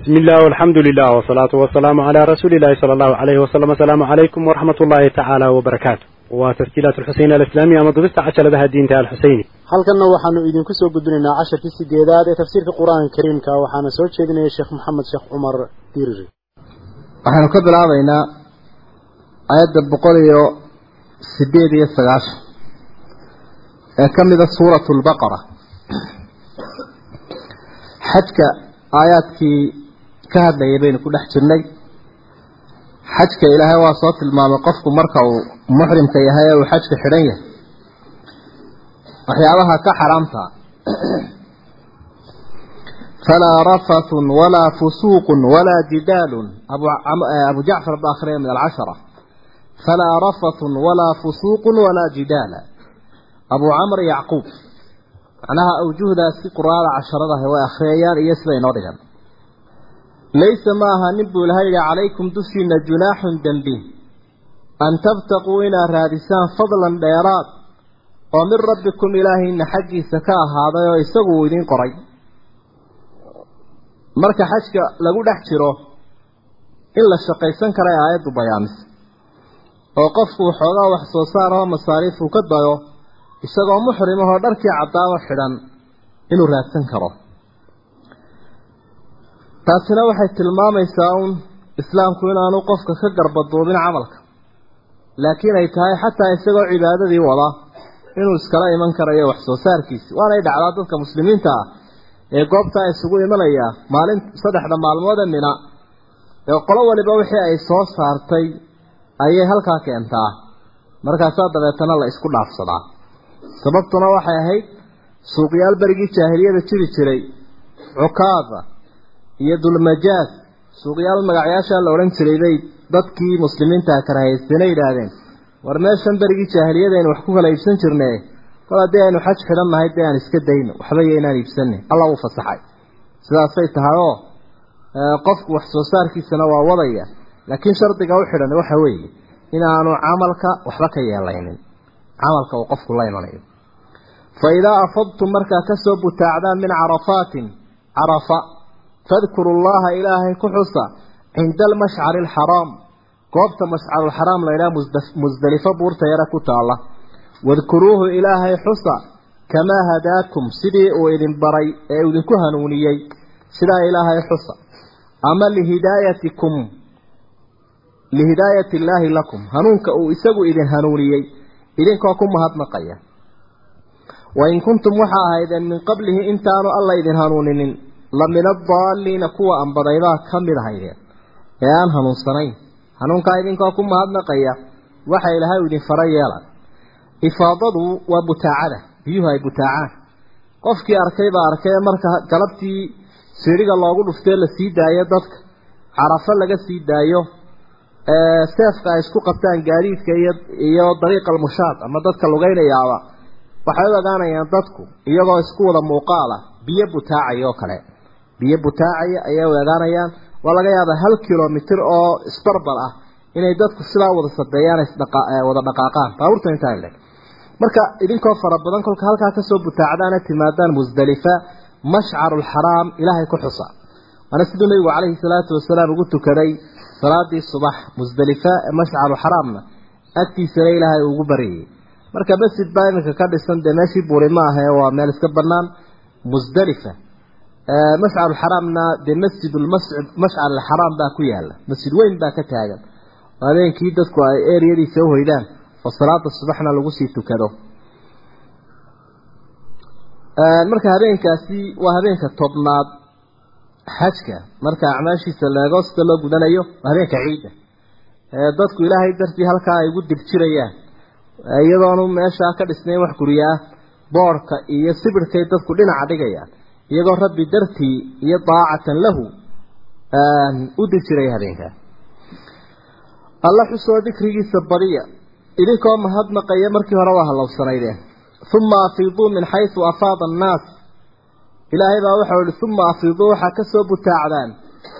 بسم الله والحمد لله والصلاة والسلام على رسول الله صلى الله عليه وسلم السلام عليكم ورحمة الله تعالى وبركاته وتسجيلات الحسين الإسلامية مضبست عشر لها الدين تعالى الحسيني halkanna waxaanu idinku soo gudbinaynaa casharkii sideedaad ee tafsiirka qur-aanka kariimka waxaana soo jeedinaya sheekh maxamed sheekh cumar diiriri waxaynu ka bilaabaynaa aayadda boqol iyo sideed iyo sagaashan ee ka mida suuratu lbaqara xajka aayaadkii ka hadlayay baynu ku dhex jirnay. Xajka ilaahay waa soo tilmaamay qofku marka uu muxrimka yahay ee uu xajka xidhan yahay. Waxyaabaha ka xaraamta. Falaa rafathun walaa fusuuqun walaa jidaalun. Abu jacfar ba akhriya min alcashara falaa rafathun walaa fusuuqun walaa jidaala. Abu camr yacquub. Macnaha awjuhdaasi quraada casharadaha way akhriyayaan iyo sida inoo dhigan laysa ma aha nin buu ilaha yidhi calaykum dushiina junaaxun dembi. An tabtaquu inaad raadisaan fadlan dheeraad oo min rabbikum ilaahayna xaggiisa ka ahaaday oo isagu uu idiin qoray. Marka xajka lagu dhex jiro in la shaqaysan karay aayaddu bayaamise oo qofku waxoogaa wax soo saar oo masaariif uu ka dayo isagoo muxrim ahoo dharkii caddaaba xidhan inuu raadsan karo taasina waxay tilmaamaysaa uun islaamku inaanu qofka ka garbaduubin camalka. Laakiin ay tahay xataa isagoo cibaadadii wada inuu iskala iman karayo wax soo saarkiisi waanay dhacdaa dadka muslimiinta ah ee goobtaa isugu imanaya maalin saddexda maalmood ee mina. Ee qolo waliba wixii ay soo saartay ayay halkaa keentaa. Markaasaa dabeetana la isku dhaafsadaa. Sababtuna waxay ahayd suuqyaal berigii jaahiliyada jiri jiray. Cukaada iyo dulmajaas suuqyaal magacyaashaa la odhan jiray bay dadkii muslimiinta karahaysteenay yidhaahdeen. War meeshan berigii jaahiliyadaynu wax ku kala iibsan jirne kol haddii aynu xaj xidhan nahay dee aan iska dayno waxba iyo inaan iibsanay alla uu fasaxay. Sidaasay tahay oo qofku wax soo saarkiisana waa wadaya laakiin shardiga u xidhan waxa weeye inaanu camalka waxba ka yeelaynin camalka uu qofku la imanayo. Fa idaa afadtum markaa ka soo butaacdaan min carafaatin carafa fadkuru llaha ilaahay ku xusa cinda almashcari alxaraam goobta mashcarulxaraam la yidhaha musdelifo buurta yare ku taalla. Wadkuruuhu ilaahay xusa kamaa hadaakum sidii uu idin baray ee idinku hanuuniyey sidaa ilaahay xusa. Ama lihidaayatikum lihidaayati illaahi lakum hanuunka uu isagu idin hanuuniyey idinkoo ku mahadnaqaya. Wain kuntum waxaa ahaydeen min qablihi intaanu alla idin hanuuninin mid ahaydeen ee aan hanuunsanayn hanuunkaa idinkoo ku mahadnaqaya waxa ilaahay u idin fara yeela ifaadadu waa butaacada biyuhu ay butaacaan. Qofkii arkay baa arkay marka galabtii siidhiga loogu dhuftee la sii daayo dadka carafo laga sii daayo seefka ay isku qabtaan gaadiidka iyo iyo dariiqa almushaad ama dadka lugaynayaaba waxay u ogaanayaan dadku iyagoo isku wada muuqaala biyo butaacaya oo kale biyo butaacaya ayay u ogaanayaan waa laga yaabaa hal kilomitir oo isbarbar ah inay dadku sidaa wada sadeeyaan wada dhaqaaqaan. Baabuurta intaa leg marka idinkoo fara badan kolka halkaa ka soo butaacdaana timaadaan musdalifa mashcarulxaraam ilaahay ku xusa. Waana siduu nabigu calayhi salaatu wasalaam ugu tukaday salaadii subax musdalifa ee mashcarulxaraamna agtiisana ilaahay ugu baryayay. Marka masjid baa iminka ka dhisan dee meeshii buuri ma ahe waa meel iska banaan musdalifa mashcarulxaraamna dee masjid mashcar alxaraam baa ku yaalla masjid weyn baa ka taagan. Habeenkii dadku ay eriyadiisa uhoydaan oo salaada subaxna lagu sii tukado. Marka habeenkaasi waa habeenka tobnaad xajka. Marka acmaashiisa leego sida loo gudanayo waa habeenka ciidda. Dadku ilaahay dartii halkaa ay ugu dirjirayaan iyadoonu meeshaa ka dhisnayn wax guryaa boodhka iyo sibirhkay dadku dhinaca dhigayaan iyagoo rabbi dartii iyo daacatan lahu u dirjiraya habeenkaa alla xusoo dikrigiisa badiya idinkoo mahadnaqaya markii hore waa hallowsanaydeen uma afiiduu min xaysu afaada annaas. Ilaahay baa waxau ihi uma afiiduu waxaa ka soo butaacdaan.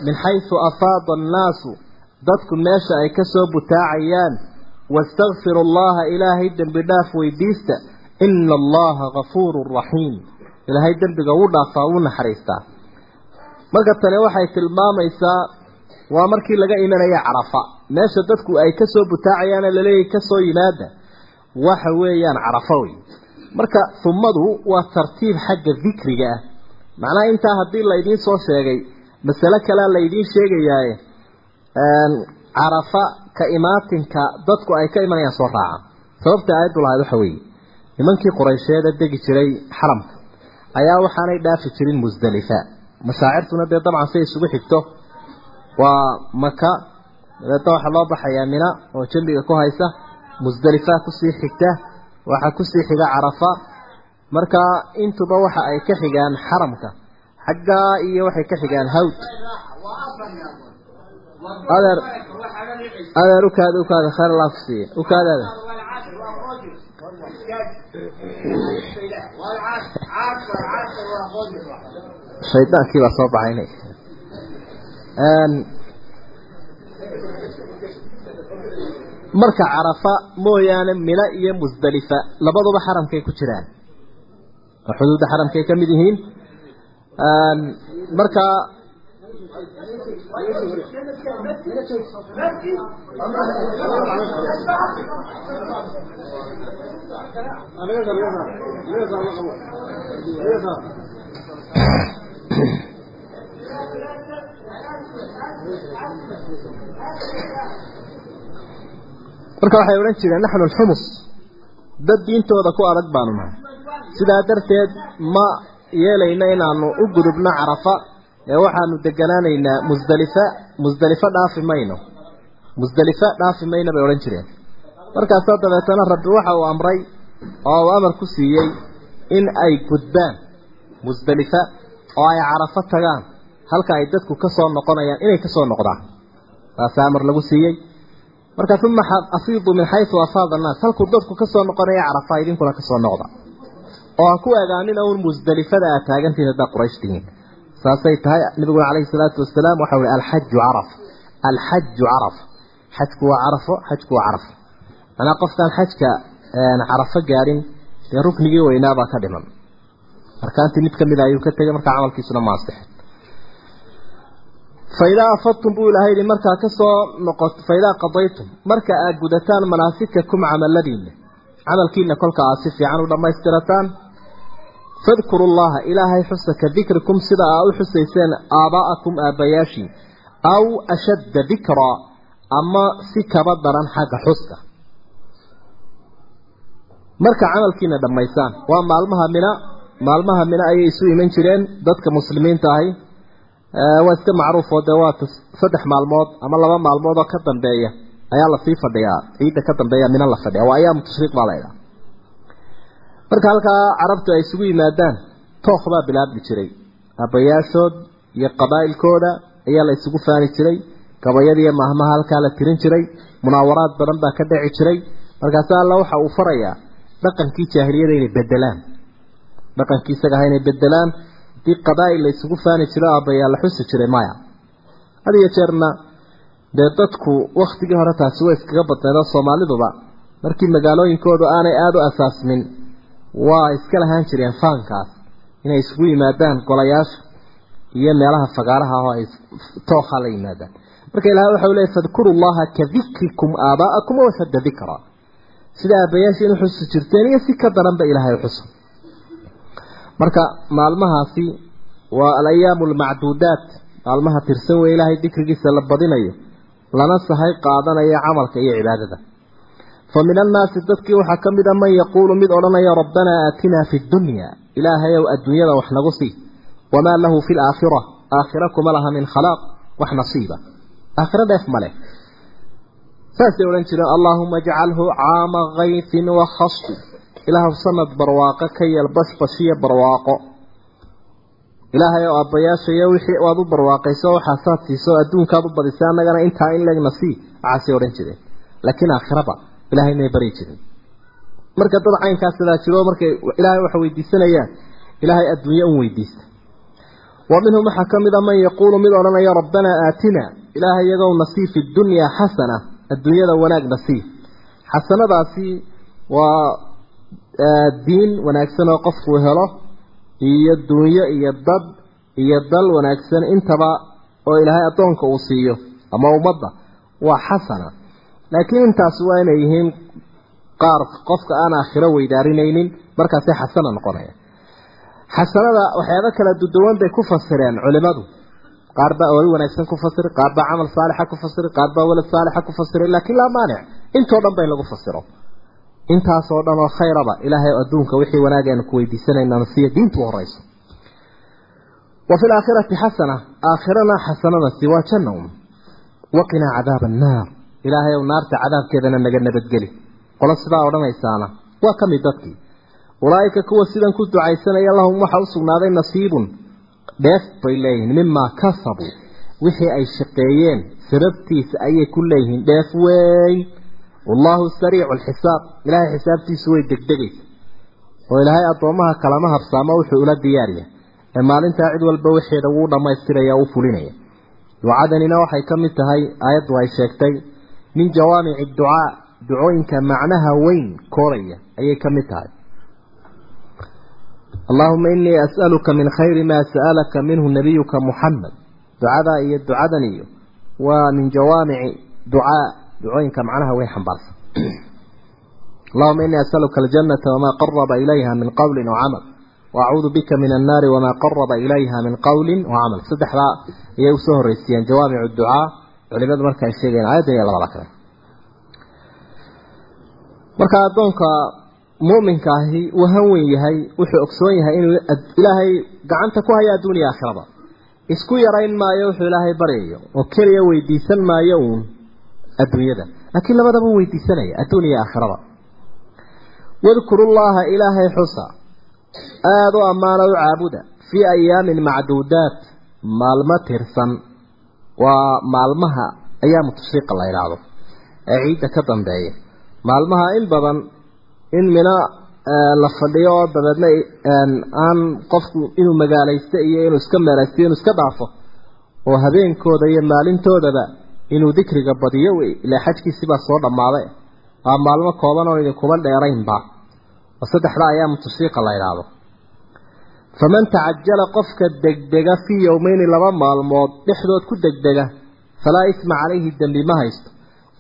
Min xaysu afaada annaasu dadku meesha ay ka soo butaacayaan. Wastakfiru allaha ilaahay dembi dhaaf weydiista. Ina allaha gafuurun raxiim ilaahay dembiga wuu dhaafaa wuu naxariistaa. Marka tani waxay tilmaamaysaa waa markii laga imanaya carafa. Meesha dadku ay ka soo butaacayaane laleeyahy ka soo yimaada waxa weeyaan carafa wey marka humadu waa tartiib xagga dikriga ah. Macnaha intaa haddii laydiin soo sheegay masale kalea laydiin sheegayaaye carafa ka imaatinka dadku ay ka imanayaan soo raacaan sababta aayaddu lahayd waxa weeye nimankii quraysheeda degi jiray xaramka ayaa waxaanay dhaafi jirin musdalifa mashaacirtuna dee dabcan say isugu xigto. Waa maka dabeedna waxaa loo baxayaa mina oo jambiga ku haysa. Musdalifa ku sii xigta. Waxaa ku sii xiga carafa. Marka intuba waxa ay ka xigaan xaramka. Xaggaa iyo waxay ka xigaan hawd. Adeer adeer ukaada ukaada khayr allah kusiiya ukaadaada shaydaankii baa soo baxaynay marka carafa mooyaane mina iyo musdalifa labaduba xaramkay ku jiraan. Oo xuduudda xaramkay ka mid yihiin. Marka marka waxay odhan jireen naxnu alxumus dad diintooda ku adag baanu nahay. Sidaa darteed ma yeelayno inaanu u gudubno carafa ee waxaanu deganaanaynaa musdalifa musdalifa dhaafi mayno. Musdalifa dhaafi mayno bay odhan jireen. Markaasaa dabeetana rabbi waxa uu amray oo uu amar ku siiyey in ay gudbaan musdalifa oo ay carafo tagaan halka ay dadku ka soo noqonayaan inay ka soo noqdaan. Taasaa amar lagu siiyey. Marka uma afiidu min xaysu afaada annaas. Halkuu dadku ka soo noqonaya carafa idinkuna ka soo noqda. Oo ha ku egaanina uun musdelifada aad taagantihin haddaa quraysh tihiin saasay tahay nabiguna calayhi salaatu wasalaam waxa uhi alxaju caraf. Alxaju caraf. Xajku waa carafo xajku waa carafo manaa qofkaan xajka carafo gaadhin dee ruknigii weynaabaa ka dhiman. Arkaantii mid kamida ayuu ka tegay markaa camalkiisuna maasixin faidaa afadtum buu ilahay yihi markaa ka soo noqot faidaa qadaytum marka aad gudataan manaasikakum camaladiina camalkiina kolka aad si fiican u dhammaystirataan fadkuru llaha ilaahay xusa ka dikrikum sida aa u xusayseen aabaa'akum aabbayaashii aw ashadda dikraa ama si kaba daran xagga xuska marka camalkiina dhammaysaan waa maalmaha mina maalmaha mina ayay isu iman jireen dadka muslimiinta ahi waa iska macruuf oo dee waa saddex maalmood ama laba maalmood oo ka dambeeya ayaa la sii fadhiyaa ciidda ka dambeeya mina la fadhiya waa ayaamu tashriiq baa laydhaha marka halkaa carabtu ay isugu yimaadaan tookh baa bilaabmi jiray. Aabbayaashood iyo qabaa'ilkooda ayaa la isugu faani jiray. Gabayadiiyo mahmaha halkaa la tirin jiray. Munaawaraad badan baa ka dhici jiray. Markaasa alla waxa uu farayaa dhaqankii jaahiliyada inay bedelaan dhaqankii isaga inay bedelaan haddii qabaa'il la isugu faani jiro aabbayaa la xusi jiray maya had iyo jeerna dee dadku waktigii hore taasi way iskaga badneed oo soomaaliduba. Markii magaalooyinkoodu aanay aada u asaasmin waa iska lahaan jireen faankaas. Inay isugu yimaadaan golayaasha iyo meelaha fagaaraha oo ay tookha la yimaadaan. Marka ilahay waxa u leeyay fadkuru llaha ka dikrikum aabaa'akum wa ashadda dikra sida aabbayaashiin uxusi jirteen iyo si ka daranba ilaahay uxusa marka maalmahaasi waa alayaamu almacduudaat maalmaha tirsan wey ilaahay dikrigiisa la badinayo lana sahay qaadanayo camalka iyo cibaadada fa min annaasi dadkii waxaa ka mid a man yaquulu mid odhanaya rabbanaa aatinaa fi dunya ilaahayow adduunyada wax nagu sii wamaa lahu fi laakhira aakhira kuma laha min khalaaq wax nasiiba aakhira dheef ma leh saasay odhan jireen allaahuma ajcalhu caama kayfin wa khasfi ilaahw sanad barwaaqo ka yeel bashbashiyo barwaaqo ilaahay oo aabbayaashayo wixii waad u barwaaqayso waxaasaad siiso adduunkaad ilahay may bari jirin. Marka dad caynkaas sidaa jiro markay ilaahay waxa weydiisanayaan ilaahay adduunye un weydiista. Wa minhum waxaa ka mid a man yaquulu mid odhanaya rabbanaa aatina ilaahay iyagow nasii fi dunyaa xasana adduunyada wanaag nasii xasanadaasi waa diin wanaagsan oo qofkuu helo iyo dunyo iyo dad iyo dal wanaagsan intaba oo ilaahay addoonka uu siiyo ama ummadda. Waa xasana laakiin intaas waa inay yihiin qaar qofka aan aakhiro weydaarinaynin markaasay xasana noqonaya. Xasanada waxyaaba kala duduwan bay ku fasireen culimadu. Qaar baa oori wanaagsan ku fasiri qaar baa camal saalixa ku fasiri qaar baa walad saalixa ku fasiri laakiin laa maanic. Intoo dhan bay lagu fasiro. Intaasoo dhan oo khayraba ilaahay adduunka wixii wanaageenu ku weydiisanayna siya diintu horeyso. Laakhirati xasana aakhirana xasanadasi waa janna un waqinaa cadaaba annaar ilaahay ow naarta cadaabkeedana naga nabadgeli. Qolo sidaa odhanaysaana waa ka mid dadkii. Ulaa'ika kuwa sidan ku ducaysanaya lahum waxaa u sugnaaday nasiibun. Dheef bay leeyihiin mimaa kasabuu. Wixii ay shaqeeyeen sababtiisa ayay ku leeyihiin dheef weyn. Wallaahu sariicu alxisaab ilaahay xisaabtiisu way degdegaysa. Oo ilaahay addoommaha kalama habsaamo wuxuu ula diyaariya ee maalintaa cid walba wixeeda wuu dhammaystiraya u fulinaya. Ducadanina waxay ka mid tahay aayaddu ay sheegtay min jawaamici ducaa ducooyinka macnaha weyn kooraya ayay ka mid tahay اللهم إني أسألك من خير ما سألك منه نبيك محمد دعاء إيه دعاء ومن جوامع دعاء دعوينك معناها وين حنبرس اللهم إني أسألك الجنة وما قرب إليها من قول وعمل وأعوذ بك من النار وما قرب إليها من قول وعمل صدح لا يوسه الرسيان جوامع الدعاء culimadu marka ay sheegeen aayaddan iyo labada kale. Marka addoonka muminka ahi uu hanwen yahay wuxuu ogsoon yahay inuu ilaahay gacanta ku haya adduuniya aakhiraba isku yarayn maayo wuxuu ilaahay baryayo oo keliya weydiisan maayo uun adduunyada. Laakiin labadaba u weydiisanaya adduuniya aakhiraba wadkuru llaha ilaahay xusa. Aada u ammaana u caabuda. Fii ayaamin macduudaat maalmo tirsan waa maalmaha ayaamu tashriiqa la yidhaahdo ee ciidda ka dambeeya. Maalmaha in badan in mina la fadhiyo oo dabeedna aan qofku inuu magaalaysto iyo inuu iska meelaysto inuu iska dhaafo oo habeenkooda iyo maalintoodaba inuu dikriga badiyo wey ilaa xajkiisibaa soo dhammaaday. Waa maalmo kooban oon idinkuba dheeraynba oo saddexda ayaamu tashriiqa la yidhaahdo faman tacajala qofka degdega fii yowmeyni laba maalmood dhexdood ku degdega falaa isma calayhi dembi ma haysto.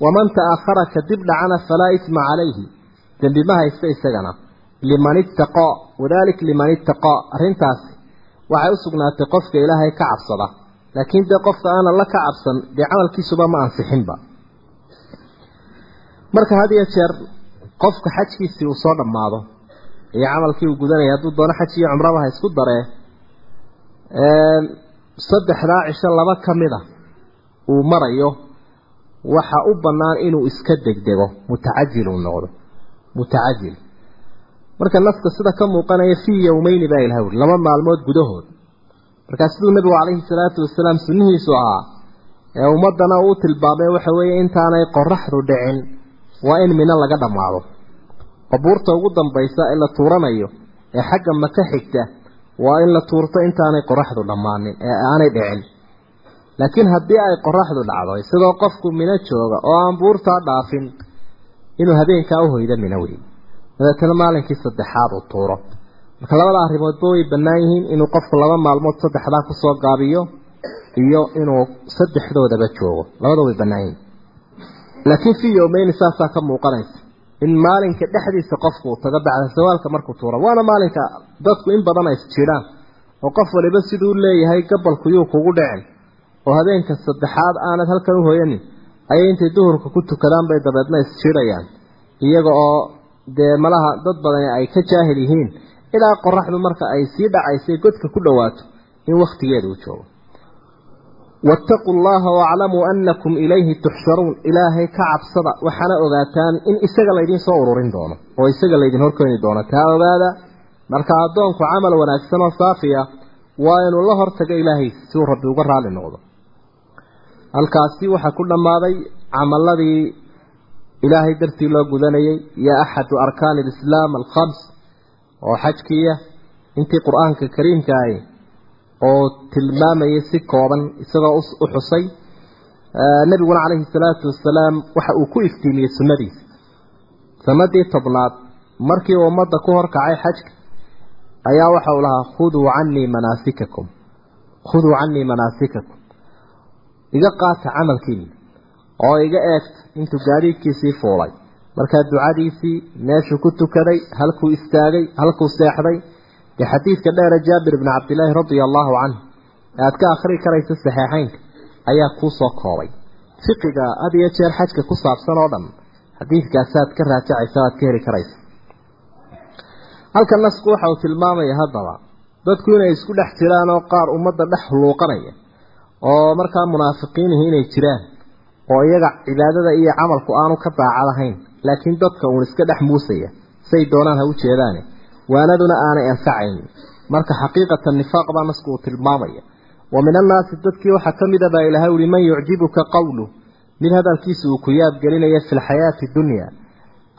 Waman ta'akhara kadib dhacana falaa isma calayhi dembi ma haysto isagana. Liman ittaqaa wadalik liman ittaqaa arrintaasi waxay u sugnaatay qofka ilaahay ka cabsada. Laakiin dee qofka aanan la ka cabsan dee camalkiisuba ma ansixinba. Marka had iyo jeer qofka xajkiisii uu soo dhammaado iyo camalkii uu gudanaya hadduu doono xaj iyo cumraba isku daree saddexdaa cisho laba ka mid a uu marayo waxa u bannaan inuu iska degdego mutacajil uu noqdo. Mutacajil. Marka naska sida ka muuqanaya fii yowmeyni baa ilaha uri laba maalmood gudahood. Markaa siduu nabigu calayhi salaatu wasalaam sunnihiisu ahaa ee ummadana uu tilmaamay waxa weeye intaanay qoraxdu dhicin waa in mino laga dhammaado buurta ugu dambaysa ee la tuuranayo ee xagga maka xigta waa in la tuurto intaanay qoraxdu dhammaanin ee aanay dhicin. Laakiin haddii ay qoraxdu dhacdo isagoo qofku mino jooga oo aan buurtaa dhaafin inuu habeenkaa uhoydo mina wey dabeetana maalinkii saddexaad uu tuuro. Marka labada arrimoodba way bannaan yihiin inuu qofku laba maalmood saddexdaa ku soo gaabiyo iyo inuu saddexdoodaba joogo. Labada way bannaan yihiin. Laakiin fii yowmeyni saasaa ka muuqanaysa in maalinka dhexdiisa qofku uu tago bacda sawaalka markuu tuuro. Waana maalinka dadku in badan ay isjidhaan oo qof waliba siduu leeyahay gabalku yuu kugu dhicin oo habeenka saddexaad aanad halkan u hoyanin ayay intay duhurka ku tukadaan bay dabeedna isjidhayaan iyaga oo dee malaha dad badani ay ka jaahil yihiin ilaa qoraxdu marka ay sii dhacaysay godka ku dhowaato in wakhtigeeda uu joogo wattaquu allaha waaclamuu annakum ilayhi tuxsharuun ilaahay ka cabsada waxaana ogaataan in isaga laydin soo ururin doono oo isaga laydin horkeeni doono taa ogaada marka addoonku camal wanaagsan oo saafiya waa inuu la hortago ilaahay si uu rabbi uga raali noqdo halkaasi waxaa ku dhammaaday camaladii ilaahay dartii loo gudanayay iyo axadu arkaani alislaam alkhams oo tilmaamayay si kooban isagoo u xusay nebiguna calayhi salaatu wasalaam waxa uu ku iftiimiyey sunnadiisa. Sanadii tobnaad markii uu ummadda ku horkacay xajka ayaa waxa uu lahaa khuduu canii manaasikakum khuduu canii manaasikakum. Iga qaata camalkiina oo iga eegta intuu gaadiidkiisii fuulay. Markaa ducadiisii meeshuu ku tukaday halkuu istaagay halkuu seexday dee xadiidka dheere jaabir bni cabdilaahi radia allaahu canhu ee aad ka akhrii karaysa saxeexeynka ayaa kuu soo koobay. Fiqiga had iyo jeer xajka ku saabsan oo dhan xadiidkaasaad ka raajacaysa aad ka heli karaysa halka nasku waxa uu tilmaamaya haddaba dadku inay isku dhex jiraan oo qaar ummadda dhex luuqanaya oo markaa munaafiqiinihi inay jiraan oo iyaga cibaadada iyo camalku aanu ka daacadahayn laakiin dadka uun iska dhex muusaya say doonaan ha u jeedaane waanaduna aanay anfacayn marka xaqiiqatan nifaaq baa nasku uu tilmaamaya. Wa min annaasi dadkii waxaa ka mid a baa ilahay uhi man yucjibuka qawlu mid hadalkiisa uu ku yaabgelinaya fi lxayaati dunya.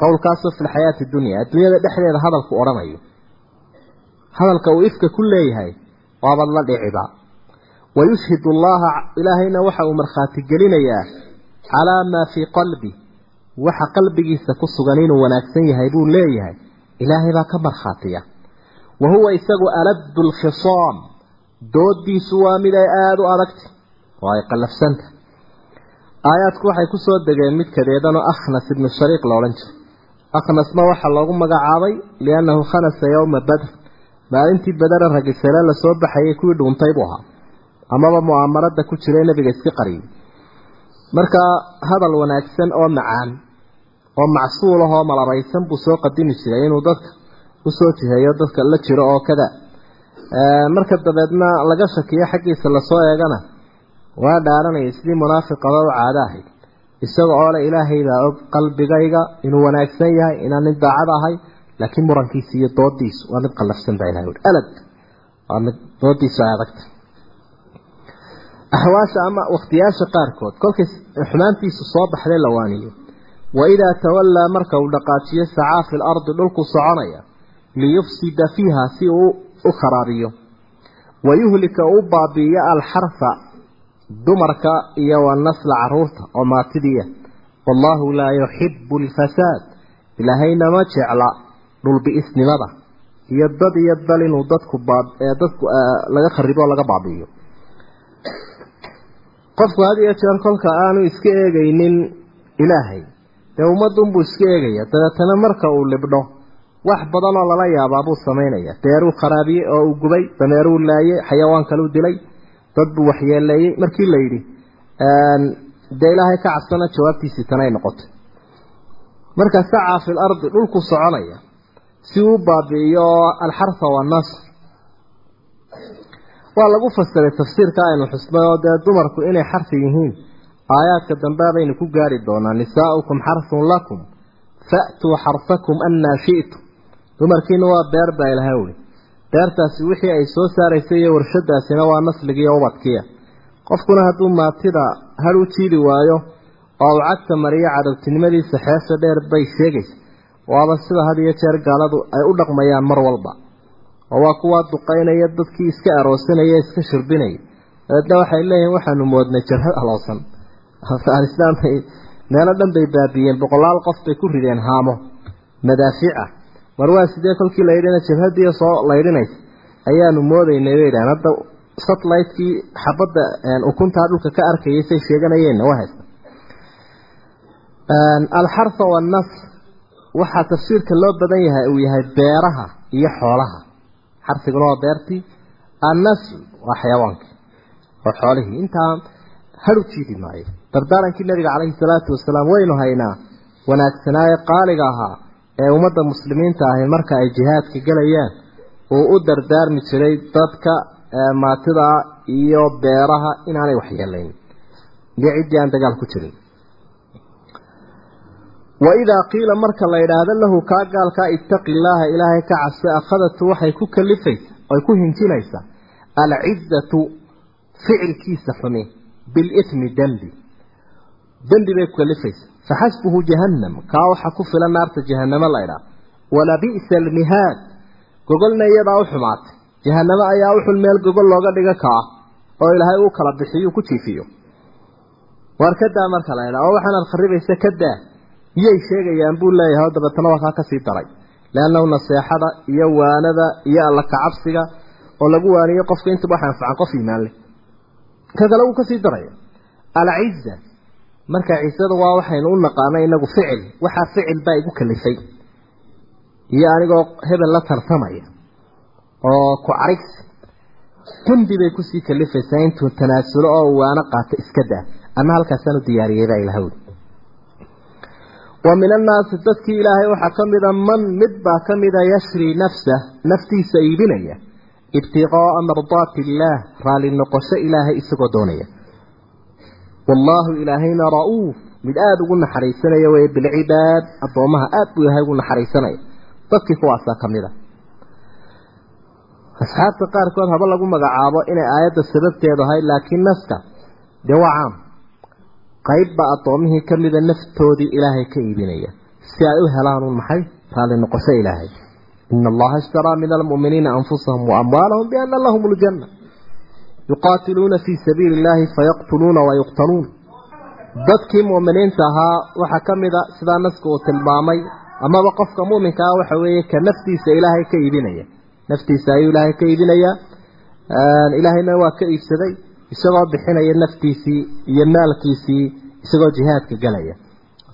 Qowlkaasoo fi lxayaati dunya. Adduunyada dhexdeeda hadalku odhanayo hadalka uu ifka ku leeyahay waabad la dhiciba wayushhidu allaha ilaahayna waxa uu markhaati gelinayaa calaa maa fii qalbi. Waxa qalbigiisa ku sugan inuu wanaagsan yahay buu leeyahay ilaahay baa ka markhaatiya wa huwa isagu aladdu lkhisaam doodiisu waa mid ay aada u adagta oo ay qallafsanta. Aayaadku waxay ku soo degeen mid kadeedanoo akhnas ibnu shariiq la odhan jiray. Akhnasna waxaa loogu magacaabay liannahu khanasa yowma badr. Maalintii badara ragisale la soo baxayay kuwii dhuuntay buu ahaa. Amaba mu'aamarada ku jiray nebiga iska qariyay marka hadal wanaagsan oo macaan oo macsuul ah oo malabaysan buu soo qadimi jiray inuu dadka u soo jiheeyo dadka la jiro oo kada. Marka dabeedna laga shakiyo xaggiisa la soo eegana waa dhaaranaya sidii munaafiqaba u caado ahayd. Isaga oo le ilaahay baa og qalbigayga inuu wanaagsan yahay inaan nin daacad ahay laakiin murankiisa iyo doodiisu waa mid qallafsan baa ilahay alad waa mid doodiisu ay adagta axwaasha ama wakhtiyaasha qaarkood kolkay xumaantiisu soo baxday la waaniyo waidaa tawallaa marka uu dhaqaajiyo sacaa fi lardi dhulku soconaya liyufsida fiiha si uu u kharaabiyo wayuhlika uu baabiiyo alxarfa dumarka iyo wanasla carruurta oo maatidiiya wallaahu laa yuxibu alfasaad ilaahayna ma jecla dhulbi'isnimada iyo dad iyo dal inuu dadku dadku laga kharibo laga baabi'iyo. Qofku had iyo jeer kolka aanu iska eegaynin ilaahay dee ummadunbuu iska eegaya. Dabeetana marka uu libdho wax badan oo lala yaabaa buu samaynaya. Beeruu kharaabiyey oo uu gubay dameeruu laayey xayawaan kaluu dilay dad buu waxyeeleeyey markii la yidhi dee ilaahay ka cabsana jawaabtiisii tanay noqotay. Marka sacaa fi lardi dhulku soconaya. Si uu baabi'iyo alxarfa waannasr waa lagu fasiray tafsiirka aynu xusnay oo dee dumarku inay xarfi yihiin aayaadka dambe baynu ku gaari doonaa nisaa'ukum xarsun lakum fa'tuu xarsakum annaa shi'tum dumarkiina waa beer baa ilahay uli beertaasi wixii ay soo saaraysay iyo warshadaasina waa nasligiiyo ubadkiya. Qofkuna hadduu maatida har u jiidi waayo oo uu cagta mariyo cadowtinimadiisa xeesha dheer bay sheegaysa. Waaba sida had iyo jeer gaaladu ay u dhaqmayaan mar walba. Oo waa kuwaa duqaynaya dadkii iska aroosanaya iska shirbinaya. Dabeedna waxay leeyihiin waxaanu moodnay jarhad aloosan afghanistan bay meelo dhan bay baabiyeen boqolaal qof bay ku rideen haamo. Madaafiica war waa sidee kolkii la yidhina jabhadii soo laydhinaysa ayaanu moodaynay bay yidhahan hadda satellite-kii xabadda ukuntaa dhulka ka arkayay say sheeganayeenna waa haysta. Alxarfa waannasr waxaa tafsiirka loo badan yahay uu yahay beeraha iyo xoolaha. Xarfiguna waa beertii annasl waa xayawaanka oo xoolihii. Intaa haru jiidi maayo dardaarankii nabiga calayhi salaatu wasalaam waynu haynaa wanaagsanaaye qaaliga ahaa ee ummadda muslimiinta ahi marka ay jihaadka gelayaan. Uu u dardaarmi jiray dadka maatida iyo beeraha inaanay waxyeelayn iyo ciddii aan dagaal ku jirin. Waidaa qiila marka la yidhaahdo lahu kaa gaalkaa ittaqi illaaha ilaahay ka cabse akhadatu waxay ku kalifaysa oy ku hinjinaysaa alcizatu ficilkiisa xumi bilithmi dembi dembi bay ku kalifaysa faxasbuhu jahannam kaa waxaa ku filan naarta jahannamo la ydhaah walabi'sa almihaad gogolna iyadaa u xumaatay. Jahannamo ayaa u xun meel gogol looga dhiga kaa oo ilaahay uu kala bixiyo ku jiifiyo. Waar kadaa marka la ydhaah oo waxaanaad kharibaysa kadaa miyay sheegayaan buu leeyahay oo dabeetana waa kaa ka sii daray. Leannahu naseexada iyo waanada iyo alla kacabsiga oo lagu waaniyo qofka intaba wax anfacan qof iimaan leh. Ka kale wuu ka sii daraya. Alciza marka ciisada waa waxaynu u naqaano inagu ficil waxaa ficil baa igu kalifay. Iyo anigoo hebel la tartamaya oo ku carigsi dembi bay ku sii kalifaysaa intuu tanaasulo oo waano qaato iska daa ama halkaasaan u diyaariyey baa ilaha wuli wa min annaasi dadkii ilaahay waxaa ka mida man mid baa ka mida yashri nafsa naftiisa iibinaya ibtiqaa'a mardaati illaah raalli noqosho ilaahay isagoo doonaya wallaahu ilaahayna ra'uuf. Mid aada ugu naxariisanaya weye bilcibaad. Addoomaha aada buu ilaahay ugu naxariisanaya. Dadkii kuwaasaa ka a. Asxaabta qaarkood haba lagu magacaabo inay aayadda sababteedu ahayd laakiin naska dee waa caam. Qaybbaa addoomihii ka naftoodii ilaahay ka iibinaya. Si ay u helaan un maxay raalli noqosho ilaahay. Ina allaha ishtaraa min almu'miniina anfusahum wa amwaalahum biana lahum ljanna yuqaatiluuna fii sabiili illaahi fayaqtuluuna wayuqtaluun dadkii mu'miniinta ahaa waxaa ka mida sidaa naska uu tilmaamay amaba qofka mu'minka ah waxa weeye ka naftiisa ilaahay ka iibinaya. Naftiisa ayuu ilaahay ka iibinayaa ilaahayna waa ka iibsaday isagoo bixinaya naftiisii iyo maalkiisii isagoo jihaadka galaya.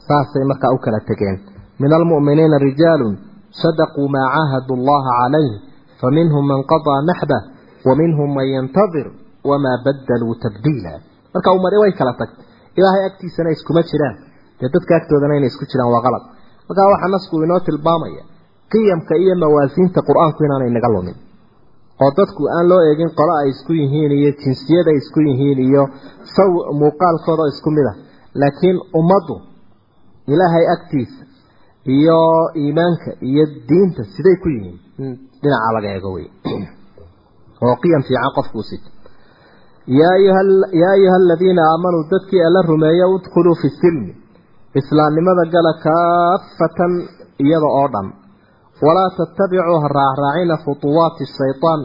Saasay markaa u kala tegeen min almu'miniina rijaalun sadaquu maa caahadu allaha calayh faminhum man qadaa naxbah wa minhum man yantadir wamaa badaluu tabdiila marka umari way kala tagtay ilaahay agtiisana iskuma jiraan. Dee dadka agtoodana inay isku jiraan waa qalad. Markaa waxaa nasku inoo tilmaamaya qiyamka iyo mawaasiinta qur'aanku inaanay naga lumin. Oo dadku aan loo eegin qolo ay isku yihiin iyo jinsiyad ay isku yihiin iyo saw muuqaalkooda isku mid ah. Laakiin ummaddu ilaahay agtiisa iyo iimaanka iyo diinta siday ku yihiin. Dhinaca laga eego wey oo qiyam fiican qofku u sito yaa ayuha aladiina aamanuu dadkii alla rumeeya udkhuluu fi silmi islaamnimada gala kaafatan iyada oo dhan. Walaa tattabicuu ha raacraacina khutuwaati shaytaan.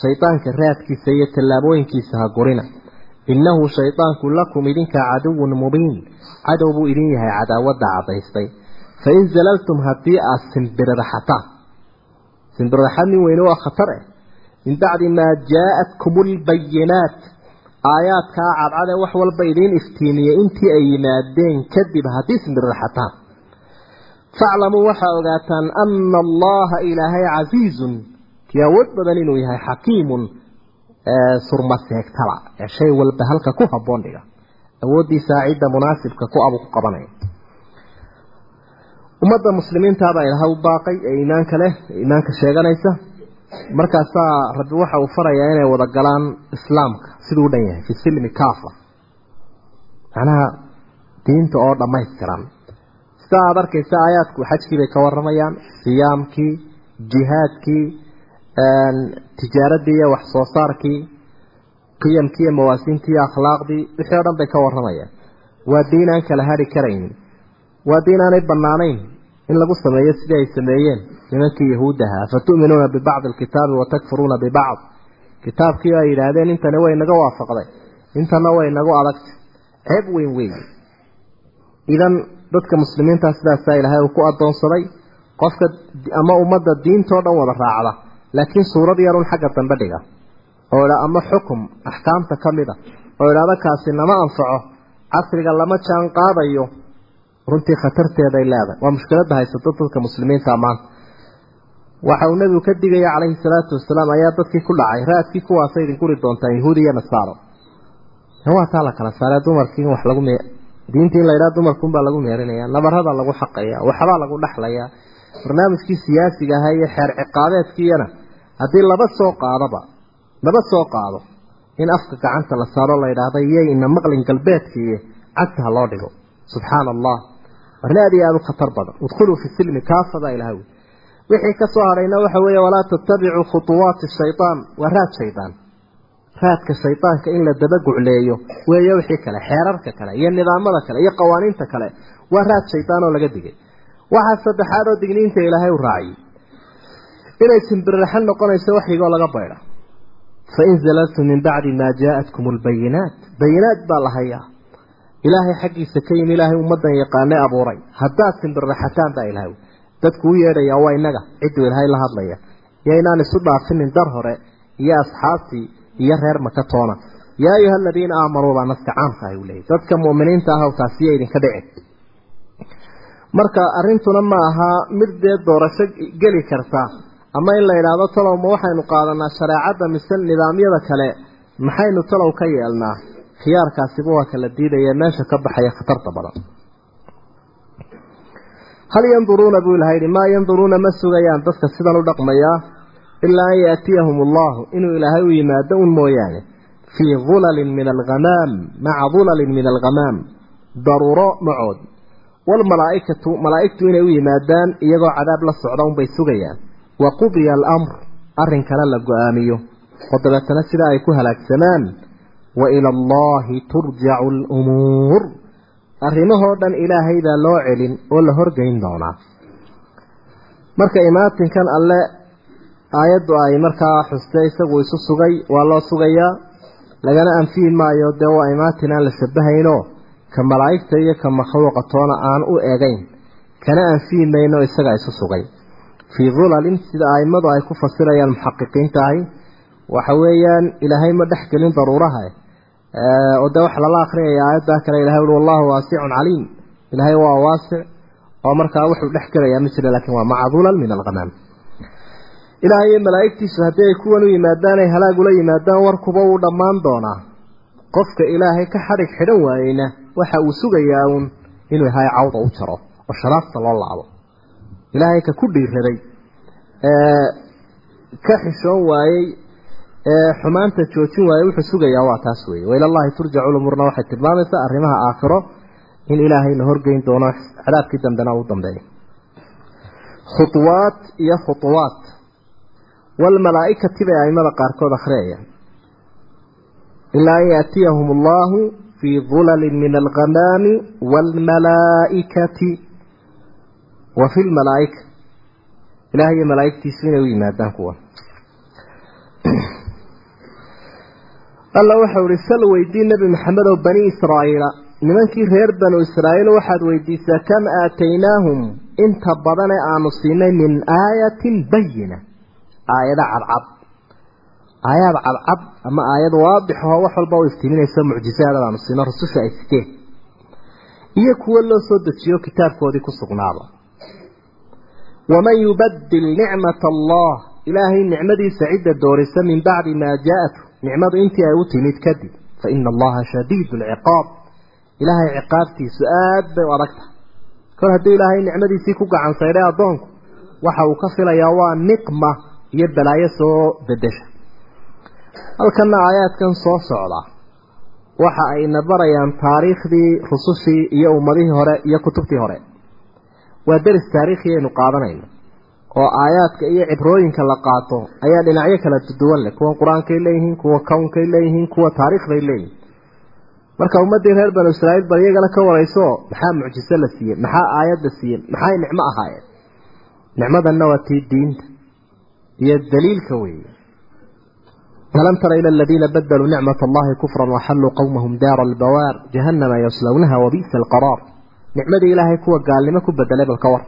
Shaydaanka raadkiisa iyo tallaabooyinkiisa ha gurina. Innahu shaydaanku lakum idinka caduwun mubiin. Cadow buu idin yahay cadaawadda cadaystay fain zalaltum haddii aad simbiriraxataan simbiriraxad nin weyne waa khatar eh. Min bacdi maa jaa-atkum lbayinaat aayaadkaa cadcadee wax walba idiin iftiimiyey intii ay yimaadeen kadib haddii simbiriraxataan faclamuu waxaa ogaataan ana allaha ilaahay casiizun. Awood badan inuu yahay xakiimun surma seegtala ee shay walba halka ku habboon dhiga. Awooddiisaa cidda munaasibka ku abu ku qabanaya. Ummadda muslimiintaabaa ilaha u baaqay ee iimaanka leh iimaanka sheeganaysa markaasaa rabbi waxa uu farayaa inay wada galaan islaamka siduu u dhan yahay fi silmi kaafa. Macnaha diinta oo dhammaystiran. Sida aada arkaysa aayaadku xajkii bay ka waramayaan siyaamkii jihaadkii tijaaradii iyo wax soo saarkii qiyamkii iyo mawaasiintii iyo akhlaaqdii wixii o dhan bay ka waramayaan waa diin aan kala hadhi karaynin waa diin aanay banaanayn in lagu sameeyo sidii ay sameeyeen nimankii yahuuddaha afatu'minuuna bibacdi alkitaabi watakfuruuna bibacd. Kitaabkii ay yidhaahdeen intani way naga waafaqday. Intana way nagu adagtay. Ceeb weyn weyn. Idan dadka muslimiintaa sidaasaa ilaahay uu ku adoonsaday qofka ama ummadda diintoo dhan wada raacda. Laakiin suurad yarun xagga dambe dhiga. Oo idha ama xukum axkaamta ka mid a. Oo idhahda kaasi nama anfaco. Casriga lama jaan qaadayo runtii khatarteeday leedahay. Waa mushkiladda haysato dadka muslimiinta maanta waxa uu nebigu ka digaya calayhi salaatu wasalaam ayaa dadkii ku dhacay. Raadkii kuwaasay idin guri doontaan yahuudi iyo nasaaro. Waa taa la kala saaree dumarkii wax lagu diintii in la yidhaha dumarkuunbaa lagu meerinaya nabarada lagu xaqaya waxbaa lagu dhexlayaa barnaamijkii siyaasiga ahaa iyo xeer ciqaabeedkiiyana haddii laba soo qaadaba laba soo qaado in afka gacanta la saaro la yidhaahda iyayna maqlin galbeedkiiyo cagta ha loo dhigo. Subxaana allah arrin aad u khatar badan udkhuluu fi silmi kaafada ilaha wi wixii ka soo hadhayna waxa weeye walaa tattabicuu khutuwaati shaytaan waa raad shaydaan raadka shaydaanka in la daba gucleeyo weeye wixii kale xeerarka kale iyo nidaamada kale iyo qawaaniinta kale waa raad shaydaan oo laga digay. Waxaa saddexaad oo digniinta ilaahay u raaciyey inay simbirraxan noqonayso waxyigoo laga baydha fain zalaltum min bacdi maa jaa-atkum albayinaat bayinaat baa la ilaahay xaggiisa ka yimi ilaahay ummadan yaqaane abuuray. Haddaad simbirraxataan baa ilahay dadku u yeedhayaa waa inaga cidduu ilaahay la hadlaya iyo inaan isu dhaafinin dar hore iyo asxaabtii iyo reer maka toona. Yaa ayuha aladiina aamanuu baa naska caamka ah uu leeyay dadka mu'miniinta ah oo taasiya idinka dhici. Marka arrintuna ma aha mid dee doorasho geli karta ama in la yidhaahdo talow ma waxaynu qaadanaa shareecadda mise nidaamyada kale maxaynu talow ka yeelnaa khiyaarkaasiba waa kala diidaya meesha ka baxaya khatarta badan. Hal yanduruuna buu ilaha yidhi maa yanduruuna ma sugayaan dadka sidan u dhaqmayaa ilaa an yaatiyahum allahu. Inuu ilaahay u yimaado un mooyaane fii dulalin min alghamaam maca dulalin min alghamaam daruuro macood. Waalmalaaikatu malaa'igtu inay u yimaadaan iyagoo cadaab la socda unbay sugayaan. Wa qudiya alamr arrinkana la go'aamiyo. Oo dabeetana sidaa ay ku halaagsamaan wa ila allahi turjacu alumuur arrimahoo dhan ilaahay baa loo celin oo la horgeyn doonaa. Marka imaatinkan alle aayaddu ay markaa xustay isagu isu sugay waa loo sugayaa. Lagana anfihi maayo dee waa imaatin aan la shabahaynoo ka malaa'igta iyo ka makhluuqa toona aan u egayn kana anfihi mayno isagaa isu sugay. Fii dulalin sida aimadu ay ku fasirayaan muxaqiqiinta ahi waxa weeyaan ilaahay ma dhex gelin daruuraha oo dee waxa lala akhriyaya aayaddaa kale ilahay ui wallahu waasicun caliim. Ilaahay waa waasic oo markaa wuxuu dhex gelayaa ma jira laakiin waa maca dulal min alghamaam ilaahay iyo malaa'igtiisu haddii ay kuwan u yimaadaan ay halaag ula yimaadaan warkuba wuu dhammaan doonaa. Qofka ilaahay ka xadhig xidhan waayeyna waxa uu sugayaa uun inuu ilaahay cawda u jaro oo sharaafta loo laabo. Ilaahay ka ku dhiiraday ee ka xishoon waayey ee xumaanta joojin waayey wuxuu sugayaa waa taas weeye. Wa ilallahi turjacu lumuurna waxay tilmaamaysaa arrimaha aakhiro in ilaahay la horgeyn doono. Cadaabkii dambena uu dambeeyo khuwaat iyo khuwaat walmalaaikati bay aimada qaarkood akhriyayaan ilaa an yaatiyahum allahu fii dulalin min alghamaami waalmalaaikati wa fi lmalaaika ilahay iyo malaaigtiisu inay u yimaadaan kuwa alla waxau ihi sal weydii nebi maxamed oo bani israa'iila. Nimankii reer banu israa'iil waxaad weydiisaa kam aataynaahum? Inta badane aanu siinay min aayatin bayina aayado cadcad. Aayaad cadcad ama aayad waadixoo wax walba u iftiiminayso mucjisaadad aanu siino rususha ay siteen. Iyo kuwo loo soo dejiyo kitaabkoodii ku sugnaada. Waman yubadil nicmata allah. Ilaahay nicmadiisa cidda doorisa min bacdi maa jaa-atu nicmadu intii ay u timid kadib fa ina allaha shadiidu alciqaab ilaahay ciqaabtiisu aad bay u adag tahay kol haddii ilaahay nicmadiisii ku gacan saydhay addoonku waxa uu ka filayaa waa niqma iyo balaayo soo bedesha. Halkanna aayaadkan soo socda waxa ayna barayaan taariikhdii rusushii iyo ummadihii hore iyo kutubtii hore. Waa deris taariikhi aynu qaadanayno oo aayaadka iyo cibrooyinka la qaato ayaa dhinacyo kala duwan leh. Kuwan qur'aankay leeyihiin kuwa kownkay leeyihiin kuwa taariikhday leeyihiin. Marka ummadii reer banu israa'iil bal iyagana ka warayso maxaa mucjiso la siiyey? Maxaa aayad la siiyey? Maxay nicmo ahaayeen? Nicmadanna waa tii diinta iyo daliilka weeye. Alam tara ila aladiina badaluu nicmat allahi kufran waxalluu qowmahum daara albawaar jahannama yaslawnaha wabi'sa alqaraar nicmadii ilaahay kuwa gaalnimo ku bedelay bal ka war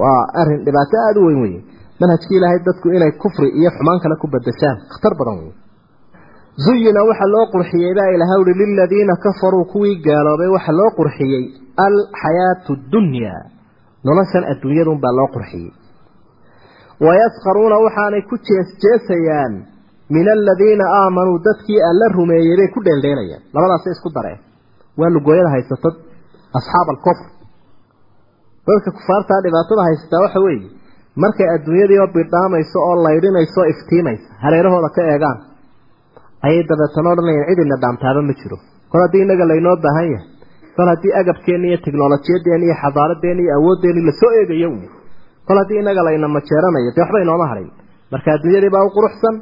waa arrin dhibaato aada u weyn weye manhajkii ilaahay dadku inay kufri iyo xumaan kale ku bedeshaan khatar badan wey zuyina waxaa loo qurxiyey baa ilaha uhi liladiina kafaruu kuwii gaaloobay waxaa loo qurxiyey alxayaatu dunyaa noloshan adduunyadunbaa loo qurxiyey. Wayaskharuuna waxaanay ku jeesjeesayaan min aladiina aamanuu dadkii alla rumeeyey bay ku dheeldheelayaan labadaasay isku dareen. Waa lugooyada haysatad asxaab alkufr dadka kufaartaa dhibaatada haysataa waxa weeye markay adduunyadii oo bidhaamayso oo laydhinayso o iftiimaysa hareerahooda ka eegaan. Ayay dabeetana odhanayaan cidina dhaamtaaba ma jiro. Kol haddii innaga laynoo baahan yahay kol haddii agabkeenni iyo teknolojiyadeenni iyo xadaaradeenni iyo awoodeenni la soo eegayo un kol haddii innaga layna majeeranayo dee waxba inooma hadhayn marka adduunyadii baa u quruxsan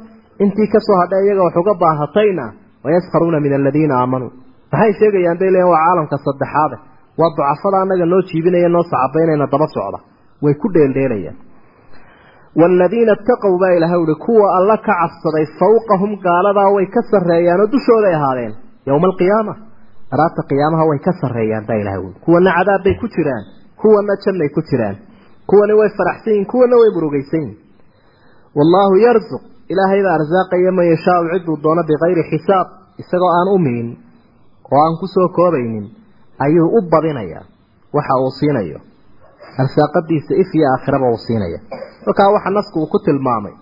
intii ka soo hadhay iyaga wax uga baahatayna wayaskharuuna min aladiina aamanuu maxay sheegayaan bay leeyiin waa caalamka saddexaade waa ducafada annaga noo jiibinaya noo sacabaynayna daba socda. Way ku dheeldheelayaan waaladiina itaqow baa ilaha uhi kuwa alla ka cabsaday fawqahum gaaladaa way ka sarreeyaanoo dushooday ahaadeen yowma alqiyaama araabta qiyaamaha way ka sarreeyaan baa ilaha uhi. Kuwana cadaab bay ku jiraan. Kuwana jannay ku jiraan. Kuwani way faraxsan yihiin kuwana way murugaysan yihiin wallaahu yarzuq. Ilaahay baa arsaaqaya man yashaau ciduu doono bikayri xisaab. Isagoo aan u miin oo aan ku soo koobaynin ayuu u badinayaa waxa uu siinayo. Arsaaqadiisa if iyo aakhiraba uu siinaya. Halkaa waxa nasku uu ku tilmaamay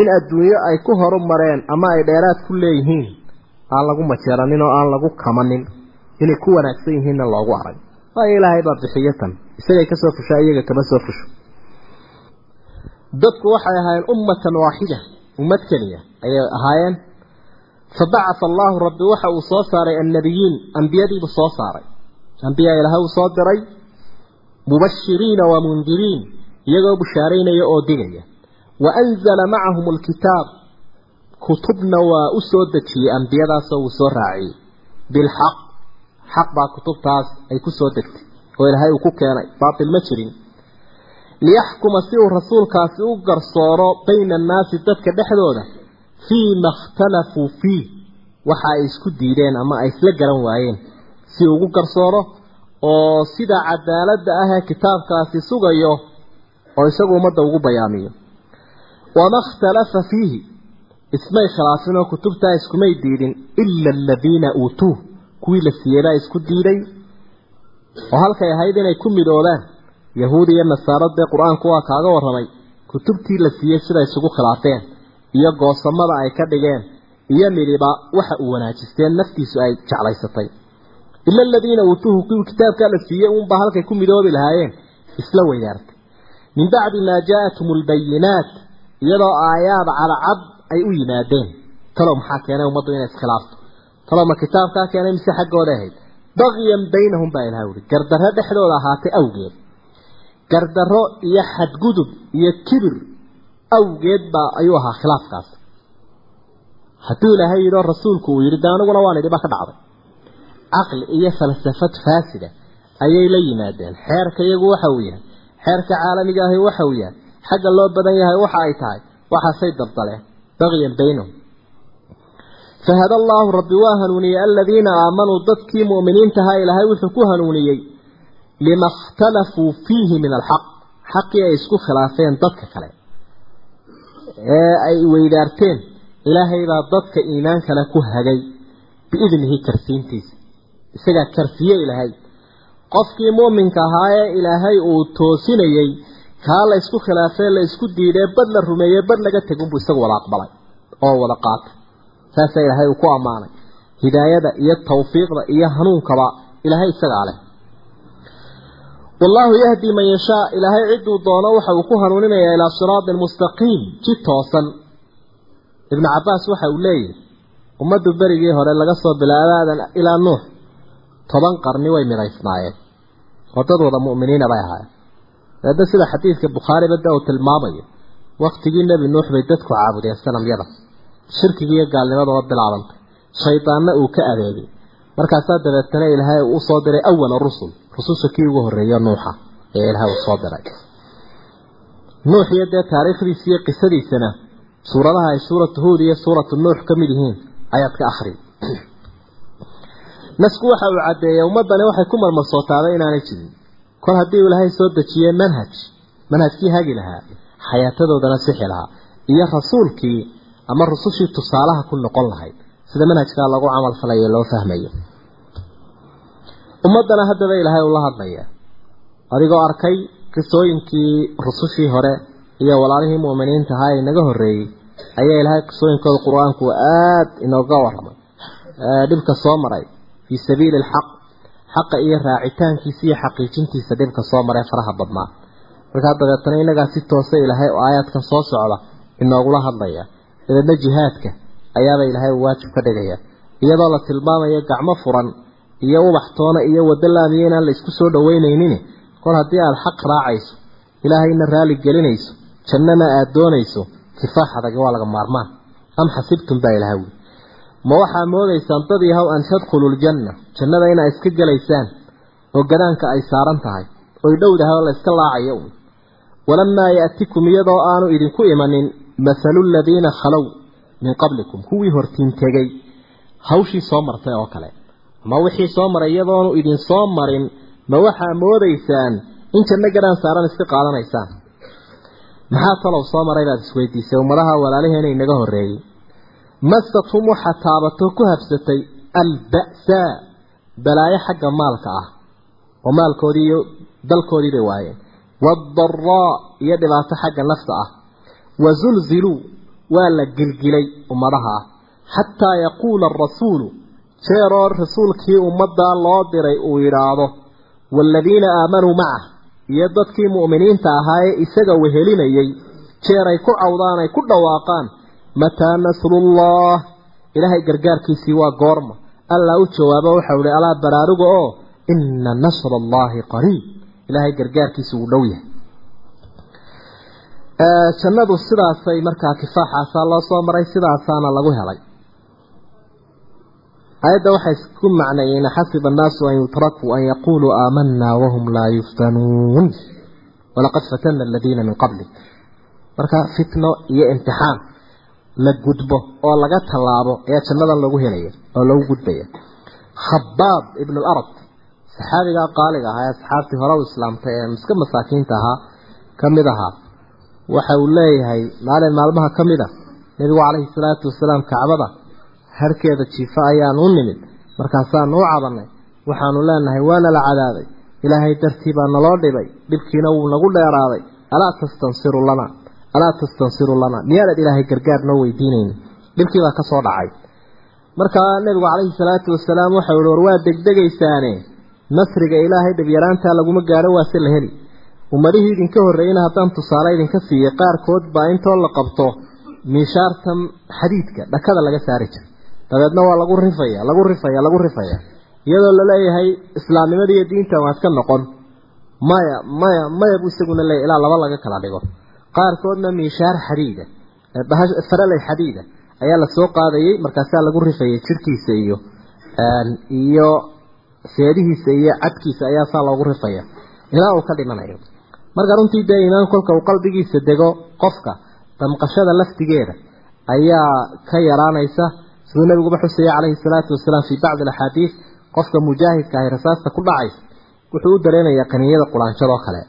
in adduunyo ay ku horu mareen ama ay dheeraad ku leeyihiin aan lagu majeeranin oo aan lagu kamanin inay ku wanaagsan yihiinna loogu arag. Waayo ilaahay baa bixiyo tan. Isagay ka soo fushaa iyaga kama soo fusho. Dadku waxay ahaayeen ummatan waaxida ummad keliya ayay ahaayeen fabacatha allaahu rabbi waxa uu soo saaray annabiyiin ambiyadiibuu soo saaray. ambiyaa ilaahay uu soo diray mubashiriina wa mundiriin iyagoo bushaaraynaya oo digaya wa anzala macahum alkitaab kutubna waa u soo dejiyey ambiyadaasoo uu soo raaciyey bilxaq xaq baa kutubtaas ay ku soo degtay oo fii ma ikhtalafuu fiih. Waxa ay isku diideen ama ay isla garan waayeen. Si ugu garsooro oo sida cadaaladda ah kitaabkaasi sugayo oo isagu ummadda ugu bayaamiyo. Wama ikhtalafa fiihi. Ismay khilaafin oo kutubtaa iskumay diidin ila aladiina uutuuh. Kuwii la siiyey baa isku diiday oo halkay ahayd inay ku midoobaan. Yahuud iyo nasaaro dee qur'aanku waa kaaga warramay. Kutubtii la siiyey siday isugu khilaafeen iyo goosamada ay ka dhigeen iyo midhiba waxa uu wanaajisteen naftiisu ay jeclaysatay. Ila aladiina uutuuhu kuwii kitaabkaa la siiyey uunbaa halkay ku midoobi lahaayeen isla weydaartay min bacdi maa jaa-athum albayinaat iyadoo aayaad cadcad ay u yimaadeen. Talow maxaa keenay ummaddu inay iskhilaafto? Talow ma kitaabkaa keenay mise xaggooda ahayd? Bagyan baynahum baa ilaha uri gardarro dhexdooda ahaatay awgeed. Gardarro iyo xadgudub iyo kibir awgeed baa ayuu ahaa khilaafkaas. Hadduu ilaahay yidhoo rasuulku uu yidhi de aniguna waan idhi baa ka dhacday. Caqli iyo falsafad faasida ayay la yimaadeen. Xeerka iyagu waxa uu yahay xeerka caalamiga ahi waxa uu yahay xagga loo badan yahay waxa ay tahay waxaasay dabdaleen. Bagyan baynahum. Fahada allaahu rabbi waa hanuuniyey aladiina aamanuu dadkii mu'miniintahaa ilaahay wuxuu ku hanuuniyey lima ikhtalafuu fiihi min alxaq. Xaqii ay isku khilaafeen dadka kale ee ay weydaarteen. Ilaahay baa dadka iimaan kale ku hagay biidnihi karsiintiisa isagaa karsiye ilaahay. Qofkii muuminka ahaa ee ilaahay uu toosinayey kaa la isku khilaafee la isku diidee bad la rumeeyey bad laga tegunbuu isagu wada aqbalay oo wada qaatay. Saasaa ilaahay uu ku ammaanay. Hidaayada iyo tawfiiqda iyo hanuunkaba ilaahay isagaa leh wallaahu yahdi man yashaa. Ilaahay ciduu doono waxa uu ku hanuuninayaa ilaa siraatin mustaqiim jid toosan. Ibnu cabbaas waxa uu leeyahy ummaddu berigii hore laga soo bilaabo aadan ilaa nuux toban qarni way midaysnaayeen oo dad wada mu'miniina bay ahaayeen. Eedda sida xadiidka bukhaariba da uu tilmaamayo waktigii nebi nuux bay dadku caabudeen sanamyada. Shirkiga iyo gaalnimadaba bilaabantay. Shaydaanna uu ka adeegay. Markaasaa dabeetana ilaahay uu u soo diray awala rusul rususha kii ugu horreeya nuuxa ee ilaahay uu soo diray. Nuux iyo dee taariikhdiisa iyo qisadiisana suuradaha ay suuratu huud iyo suuratu nuux ka mid yihiin ayaad ka akhri. Nasku waxa uu caddeeyay ummaddani waxay ku marmarsootaaday inaanay jirin. Kol haddii ilaahay soo dejiyey manhaj manhajkii hagi lahaa xayaatadoodana sixi lahaa iyo rasuulkii ama rusushii tusaalaha ku noqon lahayd sida manhajkaa lagu camal falayo loo fahmayo ummaddana haddaba ilaahay ula hadlaya adigoo arkay qisooyinkii rusushii hore iyo walaalihii mu'miniinta ahaa ee naga horreeyey ayaa ilaahay qisooyinkooda qur'aanku aada inooga warramay. Dhibka soo maray fii sabiili alxaq xaqa iyo raacitaankiisa iyo xaqiijintiisa dhibka soo maray faraha badnaa. Markaa dabeetana inagaa si toosa ilaahay oo aayaadkan soo socda inoogula hadlaya dabeedna jihaadka ayaaba ilaahay waajib ka dhigaya iyadoo la tilmaamayo gacmo furan iyo ubax toona iyo waddo laamiya inaan la soo dhaweynaynin. Kol haddii aada xaq raacayso ilaahayna raali gelinayso jannana aada doonayso kifaax adag waa laga maarmaan. Am xasibtum baa ilaha wi ma waxaa moodaysaan dad yahow an tadkhulu ljanna jannada inaa iska gelaysaan oo gadaanka ay saaran tahay. Oy dhowdahay oo laacayo. Un walamaa yaatikum iyadoo aanu idinku imanin mathalu ladiina khalow min qablikum. Kuwii hortiin hawshii soo martay oo kale ma wixii soo maray iyadoonu idin soo marin ma waxaa moodaysaan in janno gadaan saaran iska qaadanaysaan. Maxaa talow soo maray baad isweydiisay ummadaha walaalaheena inaga horreeyey masathum waxaa taabato ku habsatay alba'saa balaayo xagga maalka ah oo maalkoodii iyo dalkoodii bay waayeen. Waadaraa iyo dhibaato xagga nafta ah. Wazulziluu waa la gilgilay ummadaha ah. Xataa yaquula arasuulu jeeroo rasuulkii ummaddaa loo diray uu yidhaahdo waaladiina aamanuu macah iyo dadkii mu'miniinta ahaa ee isaga wehelinayay jeer ay ku cawdaan ay ku dhawaaqaan. Mataa nasrullah ilaahay gargaarkiisii waa goorma. Allaa u jawaabo waxau ihi alaa baraaruga oo ina nasra allaahi qariib. Ilaahay gargaarkiisi wuu dhow yahay. Jannadu sidaasay markaa kifaaxaasaa loo soo maray sidaasaana lagu helay ayadda waxay isku macneeyeen xasiba annaasu an yutrakuu an yaquuluu aamanaa wahum laa yuftanuun. Walaqad fatana aladiina min qabli marka fitno iyo imtixaan la gudbo oo laga tallaabo ayaa jannadan lagu helaya oo lagu gudbaya khabaab ibn alarab saxaabigaa qaaliga ahaa ee asxaabtii hore u islaamtay ee iska masaakiinta ahaa ka ahaa. Waxa uu leeyahay maalin maalmaha ka mid a nebigu calayhi salaatu wasalaam kacbada harkeeda jiifa ayaan u nimid. Markaasaanu u cabanay waxaanu leenahay waana la cadaabay ilaahay dartii baa naloo dhibay. Dhibkiina wuu nagu dheeraaday. Alaa tastansiru lana. Alaa tastansiru lana. Miyaanad ilaahay gargaar noo weydiinayni dhibkii baa ka dhacay. Markaa nebigu calayhi salaatu wasalaam waxau ihi war waa degdegaysaane. Nasriga ilaahay dhibyaraantaa laguma gaadho waase la heli. Ummadihii idinka horreeyeyna haddaan tusaale idinka siiyey qaarkood baa intoo la qabto miishaartan xadiidka dhakada laga saari jira dabeedna waa lagu rifaya lagu rifaya lagu rifaya. Iyadoo la leeyahay islaamnimada iyo diinta waad ka noqon. Maya maya maya buu isaguna leeyahy ilaa laba laga kala dhigo. Qaarkoodna miishaar xadiida faraley xadiida ayaa la soo qaadayay markaasaa lagu rifayay jirkiisa iyo iyo seedihiisa iyo cadkiisa ayaa saa loogu rifaya. Ilaa uu ka dhimanayo. Marka runtii dee iimaan kolka uu qalbigiisa dego qofka damqashada laftigeeda ayaa ka yaraanaysa siduu nabiguba xusaya calayhi salaatu wasalaam fii bacdi alaxaadiis qofka mujaahidka ahi rasaasta ku dhacaysa wuxuu u dareemayaa qaniyada quraanjada oo kale.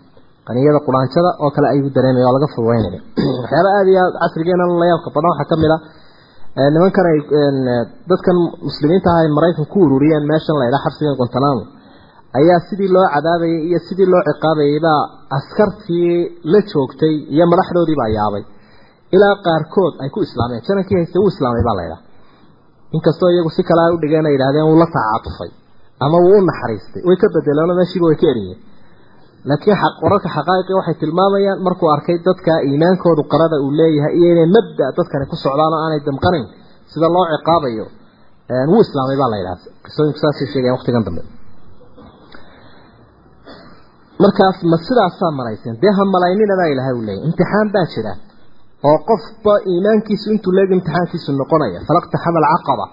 Qaniyada quraanjada oo kale ayuu dareemaya oo laga fududeynaya waxyaaba aada iyo aada casrigeena la badan waxaa ka mid a nimankan ay dadkan muslimiinta ah ay maraykan ku ururiyeen meeshan la ydhaha xabsiga gontanamo ayaa sidii loo cadaabayay iyo sidii loo ciqaabayay askartii la joogtay iyo madaxdoodii baa ilaa qaarkood ay ku islaameen janankii hayste wuu islaamay baa laydhaha inkastoo iyagu si kale ay u dhigeen ay yidhahdeen wuu la tacaatufay ama wuu u naxariistay. Way ka bedeleenoo meeshiiba way ka eriyeen laakiin wararka xaqaa'iqi waxay tilmaamayaan markuu arkay dadka iimaankoodu qarada uu leeyahay iyo inay mabda dadkani ku socdaan oo aanay damqanayn sida loo ciqaabayo wuu islaamay baa la yidhaha qisooyinku saasay sheegayan waqtigan dambe. Markaas ma sidaasaa malayseen dee ha malaynina baa ilaahay uu leeyahy imtixaan baa jira oo qofba iimaankiisu intuu leeg imtixaankiisu noqonaya. Falaqtaxama alcaqaba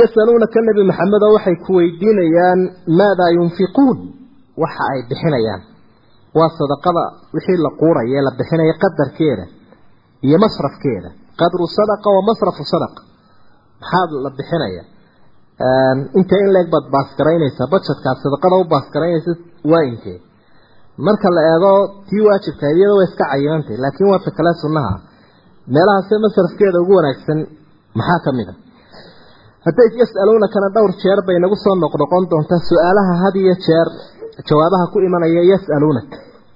yasaluunaka nebi maxamedo waxay ku weydiinayaan maadaa yunfiquun? Waxa ay bixinayaan. Waa sadaqada wixii la quuraya ee la bixinaya qadarkeeda iyo masrafkeeda. Qadru sadaqa wa masrafu sadaqa maxaa la bixinaya. Inta in leeg baad baasgaraynaysaa budgetkaad sadaqada u baasgaraynaysa waa intee marka la eego tii waajibka iyada way iska cayimantay laakiin waa kale sunnaha. Meelahaase masrafkeeda ugu wanaagsan maxaa ka mid a hadday yas'aluunakana dhowr jeer bay nagu soo noqnoqon doontaa su'aalaha had iyo jeer jawaabaha ku imanaya yas'aluunak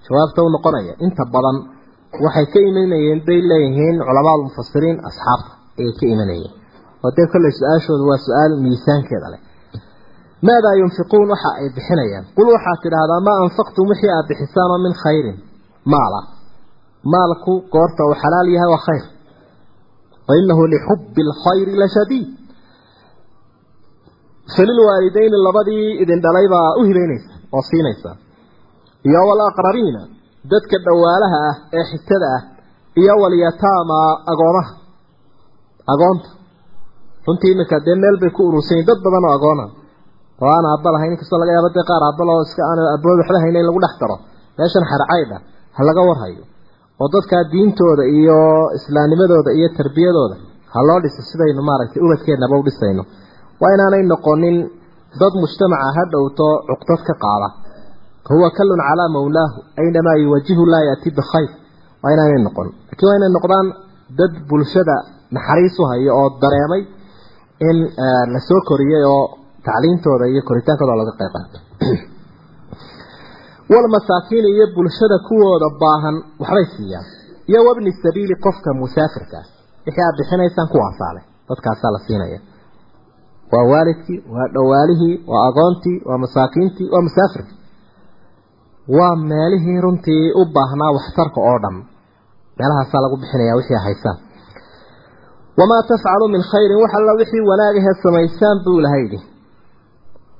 jawaabta u noqonaya inta badan waxay ka imanayeen bay leeyihiin culamaadu mufasiriin asxaabta ayay ka imanayeen oo dee kolley su'aashoodu waa su'aal miisaankeeda leh maadaa yunfiquun waxa ay bixinayaan qul waxaad tidhaahdaa maa anfaqtum wixii aad bixisaan oo min khayrin maala maalku goorta uu xalaal yahay waa khayr wa inahu lixubbi alkhayri la shadiid falilwaalidayni labadii idin dhalay baa u hibaynaysa oo siinaysa iyo walaqrabiina dadka dhawaalaha ah ee xigtada ah oo aan aabba lahayn inkastoo laga yaabo dee qaar aabbal oo iska aan aabood waxba hayna lagu dhex daro. Meeshan xarcaydha ha laga warhayo. Oo dadkaa diintooda iyo islaamnimadooda iyo tarbiyadooda ha loo dhiso sidaynu maaragtay ubadkeennaba u dhisayno. Waa inaanay noqonin dad mujtamaca ha dhowto cuqdad ka qaada. Huwa kallun calaa mawlaahu aynamaa yuwajihu laa yaati bikhayr. Waa inaanay noqon. Laakiin waa inay noqdaan dad bulshada naxariis u hayo oo dareemay in la soo koriyey oo tacliintooda iyo koritaankooda laga qayb qaato. Walmasaakiin iyo bulshada kuwooda baahan waxbay siiyaan. Iyo wabni sabiili qofka musaafirka ah. Wixii aad bixinaysaan kuwaasaale dadkaasaa la siinaya. Waa waalidkii waa dhowaalihii waa agoontii waa masaakiintii waa musaafirkii. Waa meelihii runtii u baahnaa waxtarka oo dhan. Meelahaasaa lagu bixinaya wixii haysaan wamaa tafcalu min khayrin wax alla wixii wanaagahee samaysaan buu ilahay yidhi fa ina allaha bihi caliim ilaahay wuu ogsoon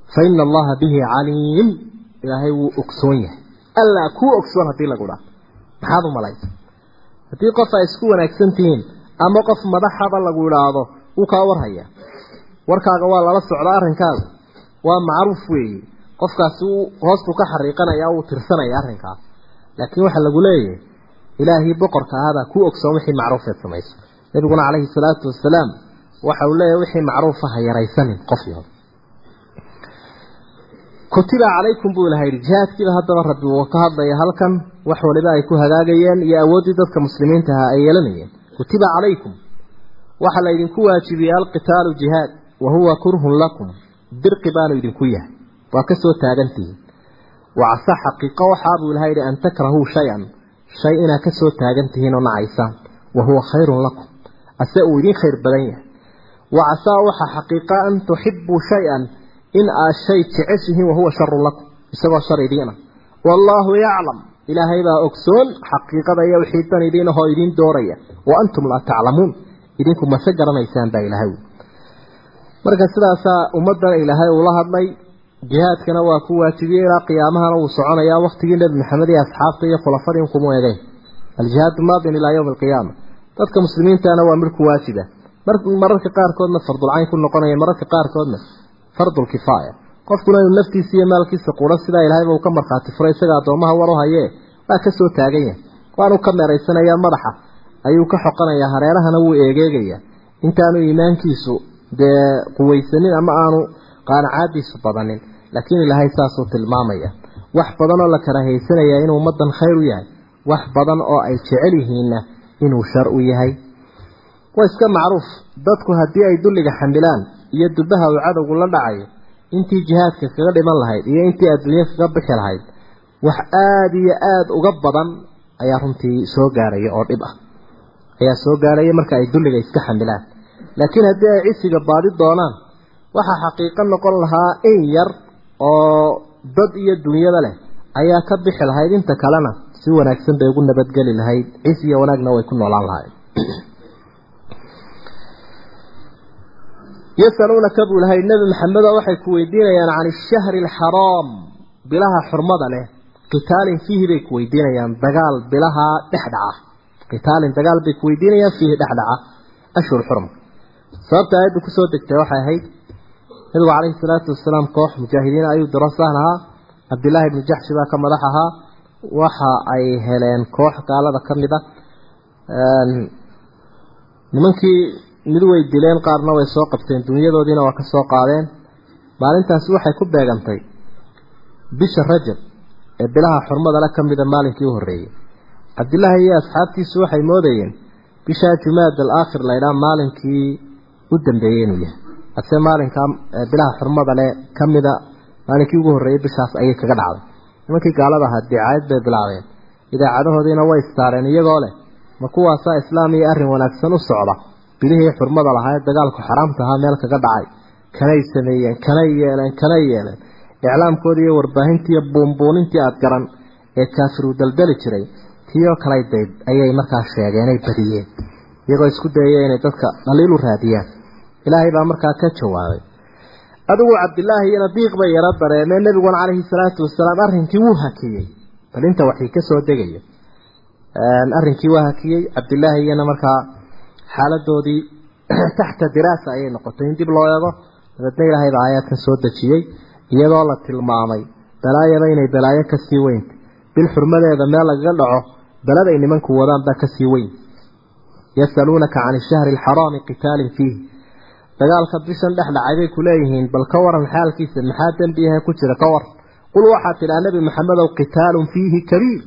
yahay. Allaa kuu ogsoon haddii lagu dhaa maxaad u malaysa haddii qof ay isku wanaagsan tihiin ama qof madaxaba lagu idhaahdo wuu kaa warhayaa. Warkaaga waa lala socdaa arrinkaaga waa macruuf weeye qofkaasi uu hoosbuu ka xariiqanaya uu tirsanaya arrinkaas. Laakiin waxaa lagu leeyahay ilaahii boqorka ahaabaa kuu ogsoon wixii macruufeed samayso. Nabiguna calayhi salaatu wasalaam waxa uu leeyahay wixii macruufa ha yaraysanin qof yahood kutiba calaykum buu ilaha yidhi jihaadkiiba haddaba rabbi uu ka hadlaya halkan wax waliba ay ku hagaagayeen iyo awooddii dadka muslimiinta ahaa ay yeelanayeen. Kutiba calaykum waxaa la idinku waajibiyey alqitaalu jihaad wa huwa kurhun lakum. Dirqi baanu idinku yahay waa ka soo taagantihiin wacasa xaqiiqo waxaa buu ilaha yidhi an takrahuu shay-an shay inaad ka soo taagantihiin oo nacaysaan wa huwa khayrun lakum ase uu idin khayr badan yahay. Wacasaa waxa xaqiiqa an tuxibuu shay-an in aad shay jeceshihiin wahuwa sharun lakum isagoo shar idiina wallaahu yaclam ilaahay baa ogsoon xaqiiqada iyo wixii dan idiin ahoo idiin dooraya wa antum laa taclamuun idinku mase garanaysaan baa ilaahay marka sidaasaa ummaddan ilaahay uula hadlay jihaadkana waa ku waajibiyey ilaa qiyaamahana wuu soconayaa waktigii nebi maxamed iyo asxaabta iyo khulafadii kuma eegeyn aljihaadu maadin ilaa yowmi alqiyaama dadka muslimiintana waa midku waajiba mararka qaarkoodna fardulcayn fardul kifaaya qofkuna inuu naftiisa iyo maalkiisa quro sidaa ilaahayba uu ka markhaati furay isaga addoomaha war u hayee waa ka soo taagan yahay. Waanu ka meeraysanayaa madaxa ayuu ka xoqanayaa hareerahana wuu eegeegayaa intaanu iimaankiisu dee quwaysanin ama aanu qaanacaadiisu badanin laakiin ilaahay saasuu tilmaamaya. Wax badan oo la karahaysanayaa inuu ummaddan khayr u yahay wax badan oo ay jecel yihiinna inuu shar u yahay. Waa iska macruuf. Dadku haddii ay dulliga xamilaan iyo dubaha uu cadowgu la dhacayo intii jihaadka kaga dhiman lahayd iyo intii adduunye kaga bixi lahayd wax aada iyo aada uga badan ayaa runtii soo gaaraya oo dhib ah. Ayaa soo gaaraya marka ay dulliga iska xamilaan laakiin haddii ay cisiga baadi doonaan waxaa xaqiiqo noqon lahaa in yar oo dad iyo dunyada leh ayaa ka bixi lahayd inta kalena si wanaagsan bay ugu nabadgeli lahayd cis iyo wanaagna way ku noolaan lahayd yasaluunaka buu lahay nebi maxamedo waxay ku weydiinayaan can ishahri alxaraam bilaha xurmada leh. Qitaalin fiihi bay ku weydiinayaan dagaal bilaha dhexdhaca. Qitaalin dagaal bay ku weydiinayaan fiihi dhexdhaca. Ashhur xurum sababta aayaddu ku soo degtay waxay ahayd nabigu calayhi salaatu wasalaam koox mujaahidiin ayuu diro ahaa. Cabdillaahi ibnu jaxshi baa ka madax ahaa. Waxa ay heleen koox gaalada ka mid a nimankii mid way dileen qaarna way soo qabteen dunyadoodiina waa ka soo qaadeen. Maalintaasi waxay ku beegantay bisha rajab ee bilaha xurmada le ka mida maalinkii u horreeyey. Cabdillaahi iyo asxaabtiisu waxay moodayeen bishaa jumaad al aakhir laydhaa maalinkii u dambeeyey inuu yahay. Ase maalinka bilaha xurmada le ka mida maalinkii ugu horreeyey bishaas ayay kaga dhacday. Nimankii gaalada ahaa dicaayad bay bilaabeen. Idaacadahoodiina way istaareen iyagoo leh ma kuwaasaa islaam iyo arrin wanaagsan u socda bilihii xurmada lahaa ee dagaalku xaraamta ahaa meel kaga dhacay. Kanay sameeyeen kanay yeeleen kanay yeeleen. Iclaamkoodii iyo warbaahintii iyo buunbuunintii aada garan ee kaafiru daldali jiray tiyo kalay dayd ayay markaa sheegeenay badiyeen. Iyagoo isku dayaya inay dadka dhaliil u raadiyaan. Ilaahay baa markaa ka jawaabay. Adigu cabdilaahi iyana diiq bay yaro dareemeen nebiguna calayhi salaatu wasalaam arrinkii wuu hakiyey. Bal inta waxii ka soo degayo arrinkii waa hakiyey. Cabdilaahi iyana markaa xaaladoodii taxta diraasa ayay noqotay. In dib loo eego dabeedna ilaahay baa aayaadkan soo dejiyey iyadoo la tilmaamay balaayada inay balaayo ka sii weynta bil xurmadeeda meel lagaga dhaco baladay nimanku wadaan baa ka sii weyn. Yasaluunaka can ishahri alxaraami qitaalin fiih. Dagaalka bishan dhex dhacay bay ku leeyihiin bal ka waran xaalkiisa maxaa dembi ahe ku jira ka war? Qul waxaad tidhaha nebi maxamedow qitaalun fiihi kabiir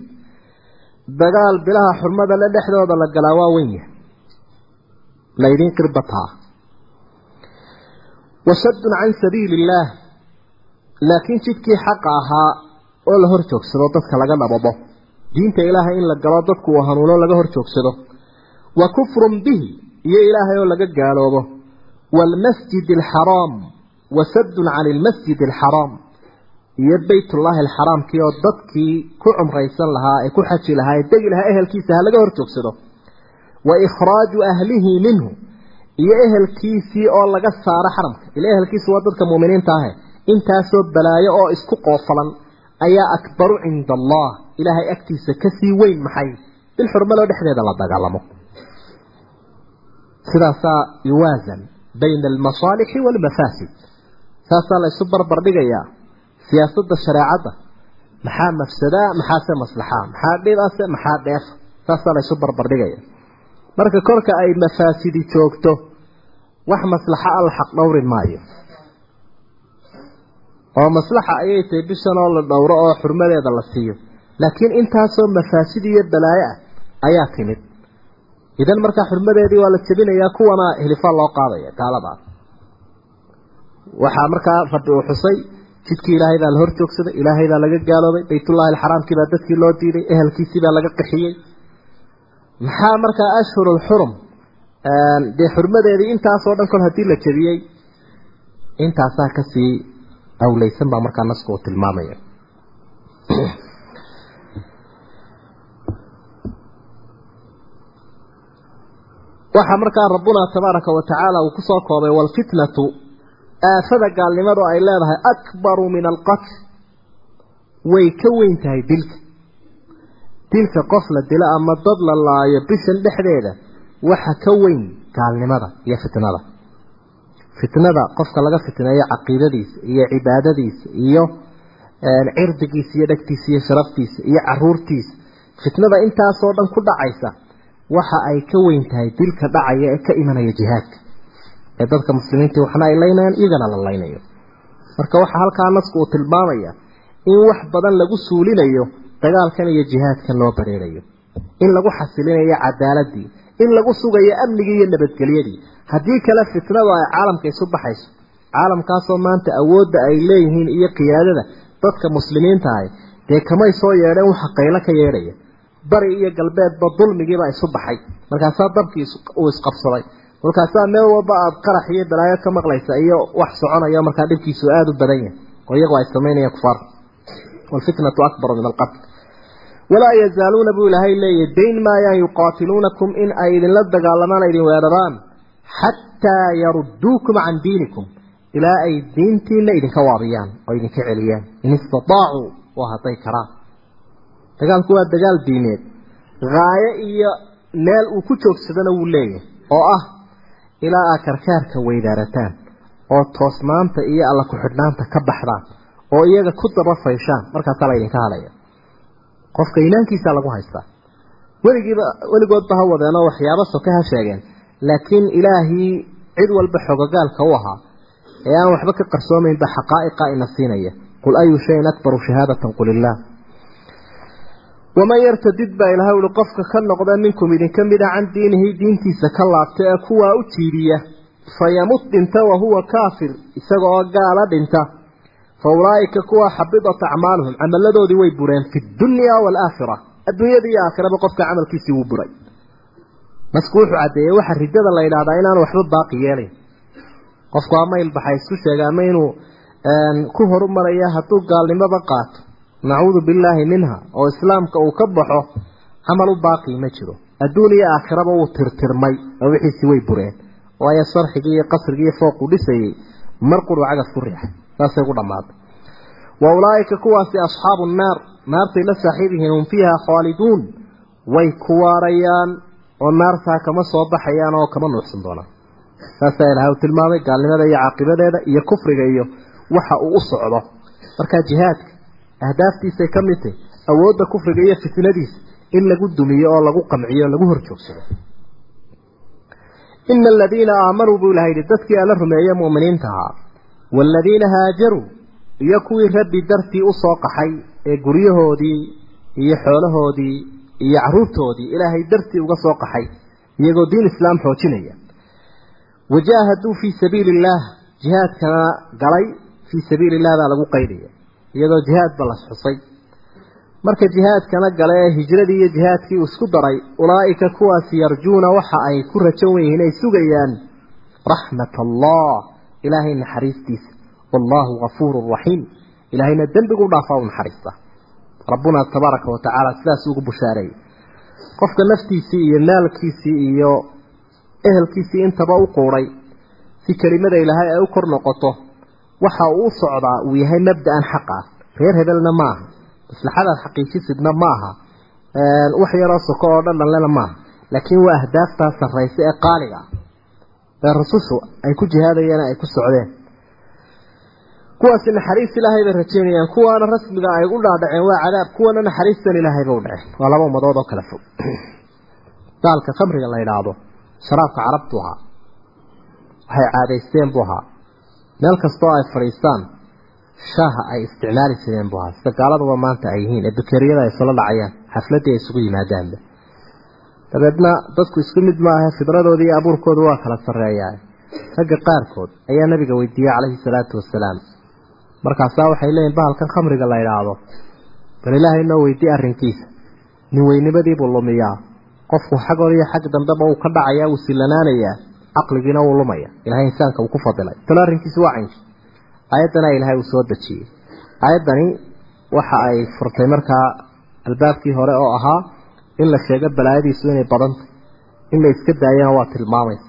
dagaal bilaha xurmada le dhexdooda la galaa waa weyn yahay laydin qirbataa wasaddun can sabiili illaah laakiin jidkii xaqa ahaa oo la hor joogsado dadka laga dhababo diinta ilaahay in la galo dadku uu hanuuno laga hor joogsado wa kufrun bihi iyo ilaahay oo laga gaaloobo waalmasjid alxaraam wasaddun cani almasjid alxaraam iyo baytullaahi alxaraamkii oo dadkii ku cumraysan lahaa ee ku xaji lahaa ee degi lahaa ehelkiisa ha laga hor joogsado wa ikhraaju ahlihi minhu. Iyo ehelkiisii oo laga saaro xaramka. Ila ehelkiisu waa dadka muuminiinta ahe. Intaasoo balaayo oo isku qoofalan ayaa akbaru cinda allah ilaahay agtiisa ka sii weyn maxay? Bil xurmaloo dhexdeeda la dagaalamo. Sidaasaa yuwaasan bayna almasaalixi waalmafaasid saasaa la isu barbar dhigayaa siyaasadda shareecadda. Maxaa mafsadaa maxaase maslaxaa maxaa dhibase maxaa dheefa saasaa la isu barbar dhigaya marka korka ay mafaasidi joogto wax maslaxa al xaq dhowri maayo. Oo maslaxa ayay tahay bishan oo la dhowro oo xurmadeeda la siiyo. Laakiin intaasoo mafaasid iyo balaayo ah ayaa timid. Idan markaa xurmadeedii waa la jebinayaa kuwana hilifaa loo qaadaya gaaladaas waxaa markaa rabbi uu xusay jidkii ilaahay baa la hor joogsaday ilaahay laga gaaloobay baytullaahi alxaraamkii baa dadkii loo diiday ehelkiisii baa laga qixiyey maxaa markaa ashhurul xurum dee xurmadeedii intaasoo dhan kol haddii la jebiyey intaasaa ka sii awleysan baa markaa nasku uu tilmaamaya. Waxaa markaa rabbuna tabaaraka wa tacaala uu ku soo koobay walfitnatu aafada gaalnimadu ay leedahay akbaru min alqatl way ka weyn tahay dilka dilka qof la dilo ama dad la laayo bishan dhexdeeda waxa ka weyn gaalnimada iyo fitnada. Fitnada qofka laga fitneeyo caqiidadiisa iyo cibaadadiisa iyo cirdigiisa iyo dhegtiisa iyo sharaftiisa iyo caruurtiisa fitnada intaasoo dhan ku dhacaysa waxa ay ka weyn tahay dilka dhacaya ee ka imanaya jihaadka ee dadka muslimiinta waxna ay laynayaan iyagana la laynayo. Marka waxaa halkaa nasku uu tilmaamaya in wax badan lagu suulinayo dagaalkan iyo jihaadkan loo bareerayo. In lagu xasilinayo cadaaladii in lagu sugayo amnigii iyo nabadgelyadii. Haddii kale fitnadu ay caalamka isu baxayso caalamkaasoo maanta awoodda ay leeyihiin iyo qiyaadada dadka muslimiinta ahi dee kamay soo yeedheen waxa qaylo ka yeedhaya? Bari iyo galbeedba dulmigiibaa isu baxay. Markaasaa dabkii uu isqabsaday. Markaasaa meel walba aada qarax iyo balaayo ka maqlaysa iyo wax soconayo markaa dhibkiisu aada u badan yahay. Oo iyagu ay samaynayaan kufaar waalfitnatu akbaru min alqatl walaa yazaaluuna buu ilaahay leeyahy dayn maayaan yuqaatiluunakum in ay idinla dagaalamaan idin weeraraan xataa yarudduukum can diinikum ilaa ay diintiina idinka waabiyaan oo idinka celiyaan. In istataacuu waa hadday karaan. Dagaalku waa dagaal diineed. Haayo iyo meel uu ku joogsadana wuu leeyahay oo ah ilaa aad karkaarka weydaarataan oo toosnaanta iyo alla ku-xidhnaanta ka baxdaan oo iyaga ku daba fayshaan. Markaasaa la idinka hadhaya qofka iimaankiisaa lagu haystaa weligiiba weligoodba ha wadeenoo waxyaabo soke ha sheegeen. Laakiin ilaahii cid walba xogogaalka u ahaa. Ee aan waxba ka qarsoomaynba xaqaa'iqa ina siinaya. Qul ayu shayin akbaru shahaadatan qul illaah waman yartadid baa ilahay uli qofka ka noqda minkum idinka mida can diinihi diintiisa ka laabta ee kuwaa u jiidiya fayamut dhinta wahuwa kaafir isaga gaala dhinta fa ulaa'ika kuwa xabidat acmaaluhum camaladoodii way bureen fi dunya waalaakhira adduunyada iyo aakhiraba qofka camalkiisii wuu buray masku wuxuu caddeeyey waxa ridada la yidhahdaa inaanu waxba baaqi yeelayn qofku ama ilbaxay isku sheega ama inuu ku horumaraya hadduu gaalnimada qaato nacuudu billaahi minha oo islaamka uu ka baxo camal u baaqi ma jiro adduun iyo aakhiraba wuu tirtirmay oo wixiisii way bureen waayo saasay ku dhammaatay. Wa ulaa'ika kuwaasi asxaabu nnaar naartay la saaxiib yihiin hum fiiha khaaliduun. Way ku waarayaan oo naartaa kama soo baxayaan oo kama nuuxsan doonaan. Saasaa ilahay u tilmaamay gaalnimada iyo caaqibadeeda iyo kufriga iyo waxa uu u socdo. Markaa jihaadka ahdaaftiisay ka mid tahy awoodda kufriga iyo fitnadiisa in lagu dumiyo oo lagu qamciyo o lagu hor joogsado ina aladiina aamanuu buu ilaha yidhi dadkii alla rumeeye mu'miniinta ahaa waaladiina haajaruu iyo kuwii rabbi dartii u soo qaxay ee guryahoodii iyo xoolahoodii iyo caruurtoodii ilaahay dartii uga soo qaxay iyagoo diin islaam xoojinaya wajaahaduu fii sabiili illaah jihaadkana galay fii sabiili illah baa lagu qaydaya iyadoo jihaadba la xusay marka jihaadkana gale ee hijradii iyo jihaadkii uu isku daray ulaa'ika kuwaasi yarjuuna waxa ay ku rajan yihiin ay sugayaan raxmat allah ilaahay naxariistiisa wallaahu gafuurun raxiim ilaahayna dembigu dhaafaa u naxariista rabbuna tabaaraka wa sidaas ugu bushaareeyey qofka naftiisii iyo maalkiisii iyo ehelkiisii intaba u quuray si kelimada ilaahay ay u kor noqoto waxa uu socdaa uu yahay mabda'an xaq ah reer hebelna maaha maslaxadaad xaqiijisidna maaha wax yaroo soko oo dhan dhanlena maaha laakiin waa ahdaaftaa sarraysa ee qaaliga ah ee rusushu ay ku jihaadayeen ay ku socdeen. Kuwaasi naxariis ilaahay bay rajeynayaan kuwaana rasmiga ay u dhaadhaceen waa cadaab kuwana naxariistan ilaahay bay u dhaceen. Waa laba ummadood oo kala fog. Daalka khamriga la yidhaahdo sharaabka carabtu ahaa waxay caadaysteen buu ahaa meel kastoo ay fadhiistaan shaaha ay isticmaali jireen buu ahaa sida gaaladuba maanta ay yihiin ee bakeriyada ay sula dhacayaan xafladdii ay isugu yimaadaanba dabeedna dadku isku mid maaha fidradoodii iyo abuurkoodu waa kala sarreeyaa ragga qaarkood ayaa nabiga weydiiyey calayhi salaatu wasalaam markaasaa waxay leeyihiin bahalkan khamriga la idhaahdo bal ilaahay noo weydii arrinkiisa. Nin lumiyaa. Qofku xagooda iyo xag dambeba uu ka dhacayaa wuu silanaanayaa caqligiina wuu lumaya ilahay insaanka uu ku fadilay. Talo arrinkiisu waa caynki aayaddana ilaahay uu soo dejiyey. Aayaddani waxa ay furtay markaa albaabkii hore oo ahaa in la sheego balaayadiisu inay badantay in la iska daayana waa tilmaamaysa.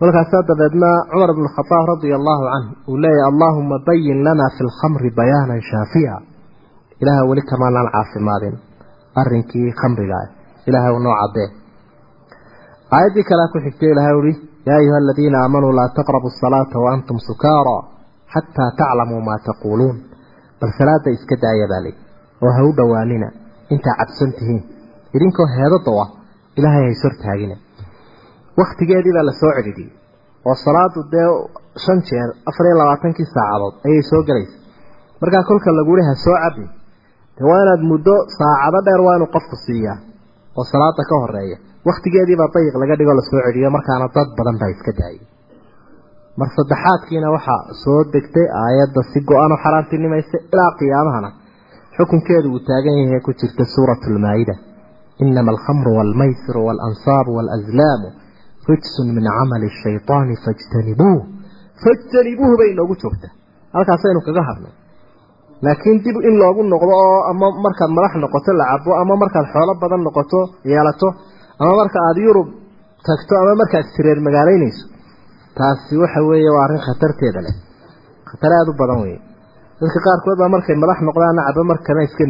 Markaasaa dabeedna cumar bn khadaab radia allahu canhu uu leeyahy allaahuma bayin lana fi lkhamri bayaanan shaafiya. Ilaah weli kamaanaan caafimaadin arrinkii khamriga ah ilahay u noo cadee aayaddii kalea ku xigtay ilahay uhi yaa ayuha aladiina aamanuu laa taqrabu asalaata waantum sukaara xataa taclamuu maa taquuluun. Bal salaada iska daaya baa ley oo ha u idinkoo heedada ah ilaahay hays hortaagina waktigeedii baa la soo oo salaadu dee shan jeer afar iyo labaatankii saacadood ayay soo gelaysa markaa kolka laguhi ha soo cabin dee waa inaad muddo saacado dheer waa inuu qofku siiyaa oo salaada ka horreeya waktigeediibaa dayiq laga dhigoo la soo celiyo markaana dad badan baa iska daayay. Mar saddexaadkiina waxaa soo degtay aayadda si go-an oo xaraantinimaysa ilaa qiyaamahana xukunkeedu uu taagan yahay ku jirta suuratu lmaa-ida inama alkhamru waalmaysiru waalanصaabu waalazlaamu rijsun min camali shayطaani fajtanibuuh fajtanibuuh bay inoogu joogtaa halkaasaynu kaga hadnay laakiin dib in loogu noqdo oo ama markaad madax noqoto la cabo ama markaad xoolo badan noqoto yeelato ama marka aada yurub tagto ama markaad sireer magaalaynayso taasi waxa weeye waa arrin khatarteeda leh khatar aada u badan weeye dadka qaarkood baa markay madax noqdaana cabo markana iska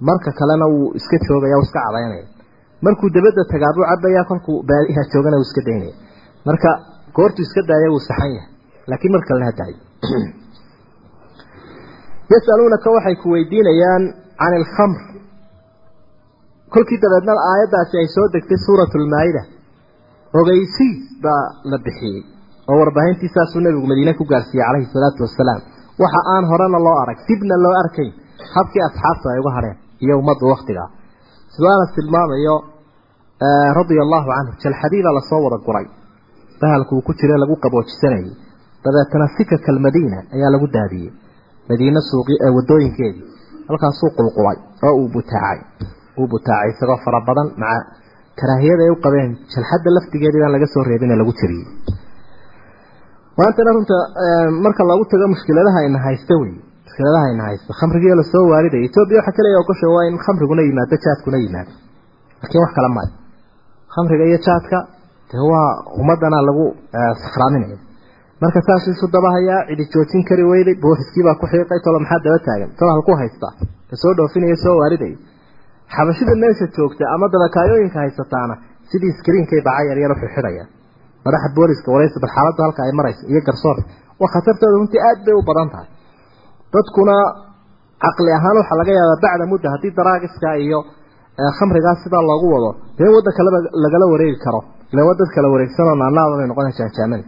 marka kalena wuu iska joogaya iska cadaynaya markuu dabadda tagaa buu cabaya kolkuu baadiha joogana wuu iska daynaya. Marka goortuu iska daaya wuu saxan yahay. Laakiin mar kalena hadaayo yasaluunaka waxay ku weydiinayaan can ilkhamr kolkii dabeedna aayaddaasi ay soo degtay suuratu lmaa-ida ogeysiis baa la bixiyey oo warbaahintii saasuu nabigu madiine ku gaarsiiyey calayhi salaatu wasalaam waxa aan horena loo arag dibna loo arkayn habkii asxaabtu ay uga hadheen iyo ummaddu waktigaa siduu tilmaamayo radia allahu canhu jalxadiibaa la soo wada guray. Bahalku uu ku jira lagu qaboojisanayay dabeetana sikaka almadiina ayaa lagu daadiyey. Madiine suuqi wadooyinkeedii halkaasuu qulqulay oo uu butaacay. Uu butaacay isagoo fara badan maca karaahiyada ay u qabeen jalxadda laftigeedii laga soo reebin ee lagu jiriyey maantana runta marka lagu tago mushkiladaha ina haysta wey mushkiladaha ina haysta khamrigii la soo waariday etoobiya waxa kaliya ogosha waa in khamriguna yimaado jaadkuna yimaado. Laakiin wax kale maayo. Khamriga iyo jaadka dee waa ummadana lagu sakraaminaya marka saas isu dabahayaa cidi joojin kari weyday booliskiibaa ku xiiqay tolo maxaa daba taagan? Tolo halku haystaa ka soo dhoofinaya soo waariday. Xabashida meesha joogta ama dabakaayooyinka haysataana sidii iskriinkay baca yaryar u xidhayaan madaxa booliska waraysa bal xaaladda halka ay marayso iyo garsoor waa khatartooda runtii aad bay u badan tahay dadkuna caqli ahaan waxaa laga yaabaa bacda mudda haddii daraagiska iyo khamrigaas sidaa loogu wado dee wadda kaleba lagala wareegi karo. Ila waa kala wareegsanoo naanaada bay noqona jaanjaamani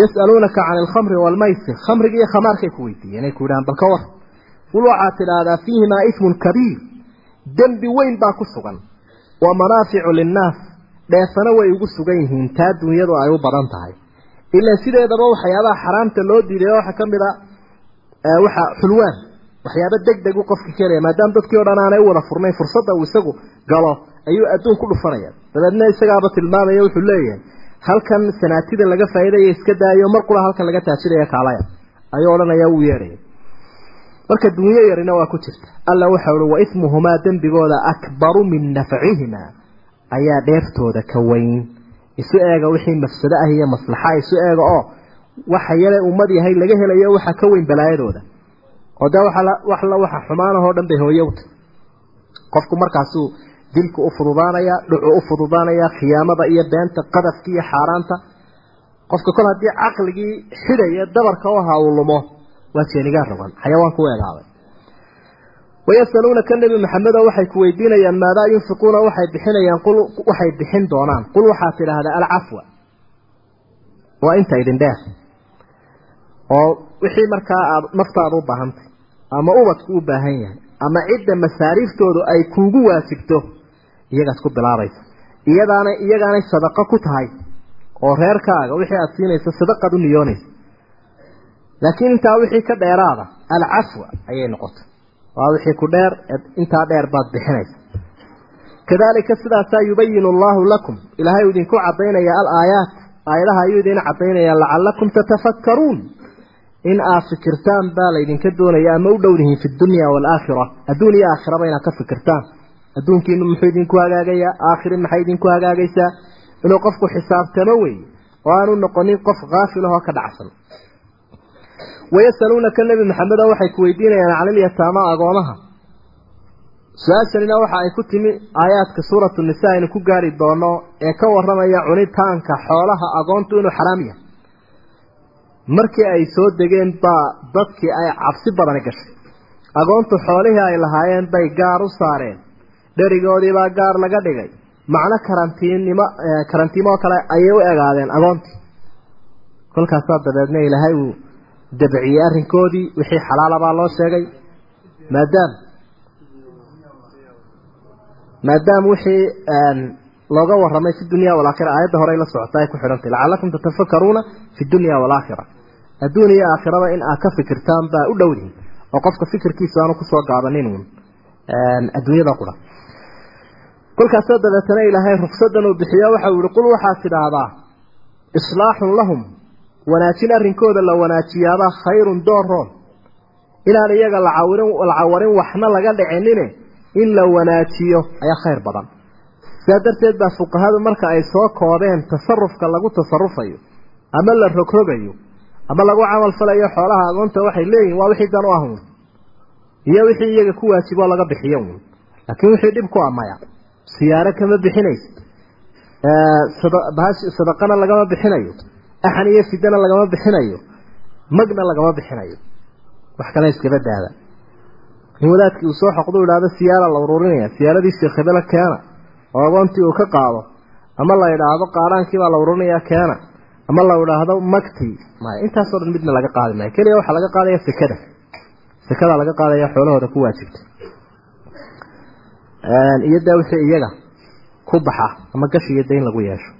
yas'aluunaka can alkhamri waalmaysir khamriga iyo khamaarkay ku weydiiyeen ay ku yidhahaan bal ka war qul waxaad tidhaahdaa fiihimaa ismun kabiir. Dembi weyn baa ku sugan. Wa manaaficu linnaas. Dheefana way ugu sugan yihiin. Taa dunyadu ay u badan tahay. Ilaan sideedaba waxyaabaha xaraamta loo diiday waxaa ka mid a waxa xulwaan waxyaaba deg deg u qofka keenaya maadaama dadkii o dhan aanay u wada furnayn fursadda uu isagu galo ayuu adduun ku dhufanaya dabeedna isagaaba tilmaamaya wuxuu leeyahay halkan sanaatida laga faa'iidaya iska daayo mar qura halkan laga taajiraya kaalaya. Ayuu odhanaya uu yeedhaya marka dunyo yarina waa ku jirta. Alla waxa uhi wa ismuhumaa dembigooda akbaru min nafcihimaa. Ayaa dheeftooda ka weyn. Isu eega wixii mafsado ah iyo maslaxa isu eega oo waxa yale ummad yahay laga helayo waxa ka weyn balaayadooda. Oo dee wax la waxa xumaanahoo dhan bay hooyowta qofku markaasuu dilku u fududaanaya dhucu u fududaanaya khiyaamada iyo beenta qadafka iyo xaaraanta qofka kol haddii caqligii xidhaya dabarka u ahaa uu lumo waa jeenigaa rogan xayawaanku u egaaday wayasaluunaka nebi maxamedo waxay ku weydiinayaan maadaa yunfiquuna? Waxay bixinayaan qul waxay bixin doonaan. Qul waxaad tidhaahdaa alcafwa. Waa inta idin dheer oo wixii markaa aad naftaada u baahantay ama ubadku u baahan yahay ama cidda masaariiftoodu ay kuugu waajibto iyagaas ku bilaabaysa. Iyadaana iyagaanay sadaqo ku tahay oo reerkaaga wixii aad siinayso sadaqaad u niyoonaysa. Laakiin intaa wixii ka dheeraada alcafwa ayay noqotay. Waa wixii ku dheer intaa dheer baad bixinaysa. Kadalika sidaasaa yubayinu allahu lakum. Ilaahay uu idinku cadaynaya alaayaat. Aayadaha ayuu idin cadaynaya lacalakum tatafakkaruun in aad fikirtaan baa laydinka doonaya ama u dhowdihiin fi dunya waalaakhira adduun iyo aakhiraba inaad ka fikirtaan. Adduunkiinu muxuu idinku hagaagayaa aakhiri maxay idinku hagaagaysaa? Inuu qofku xisaabtamo weeye oo aanu noqonin qof kaafil ahoo ka dhacsan. Wayasaluunaka nebi maxamedo waxay ku weydiinayaan canilyataama agoomaha su'aashanina waxa ay ku timi aayaadka suuratu nisa aynu ku gaari doono ee ka waramaya cunitaanka xoolaha agoontu inuu xaraam yahay markii ay soo degeen baa dadkii ay cabsi badani gashay. Agoontu xoolihii ay lahaayeen bay gaar u saareen. Dherigoodiibaa gaar laga dhigay. Macno karantiinnimo karantiimo oo kale ayay u egaadeen agoontii. Kolkaasaa dabeedna ilaahay uu dabciyey arrinkoodii wixii xalaala baa loo sheegay. Maadaam maadaama wixii looga waramay fi dunya walaakhira aayadda hore la socota ay ku xidhantay lacalakum tatafakaruuna fi dunya walaakhira adduun iyo aakhiraba in aad ka fikirtaan baa u dhowdihin oo qofka fikirkiisa aanu ku soo gaabanin uun adduunyada qura. Kolkaasoo dabeetana ilaahay ruksadan uu waxa uu yihi qul waxaad tidhaahdaa islaaxun lahum wanaajin arrinkooda la wanaajiyaabaa khayrun dooroon inaan iyaga lacawarin waxna laga dhicinine in la wanaajiyo ayaa khayr badan. Sidaa darteed baa fuqahadu marka ay soo koobeen tasarufka lagu tasarufayo ama la rogrogayo ama lagu camal falayo xoolaha agoonta waxay leeyihiin waa wixii dan u ah uun. Iyo wixii iyaga ku waajiboo laga bixiyo uun. Laakiin wixii dhib ku amaya siyaaro kama bixinaysa sadaqana lagama bixinayo. Axan iyo fidana lagama bixinayo. Magna lagama bixinayo. Wax kale iskaba daada. In wadaadkii uu soo xoqdo idhaahdo siyaara la ururinaya. Siyaaradii sheekh hebele keena. Oo agoontii uu ka qaado. Ama la idhaahdo qaadhaankii baa la ururinaya keena ama la idhaahdo magtii maya intaasoo dhan midna laga qaadi maayo. Keliya waxaa laga qaadaya sekada sekada laga qaadaya xoolahooda ku waajibta iyo daa wixii iyaga ku baxa ama gashi iyo dayn lagu yeesho.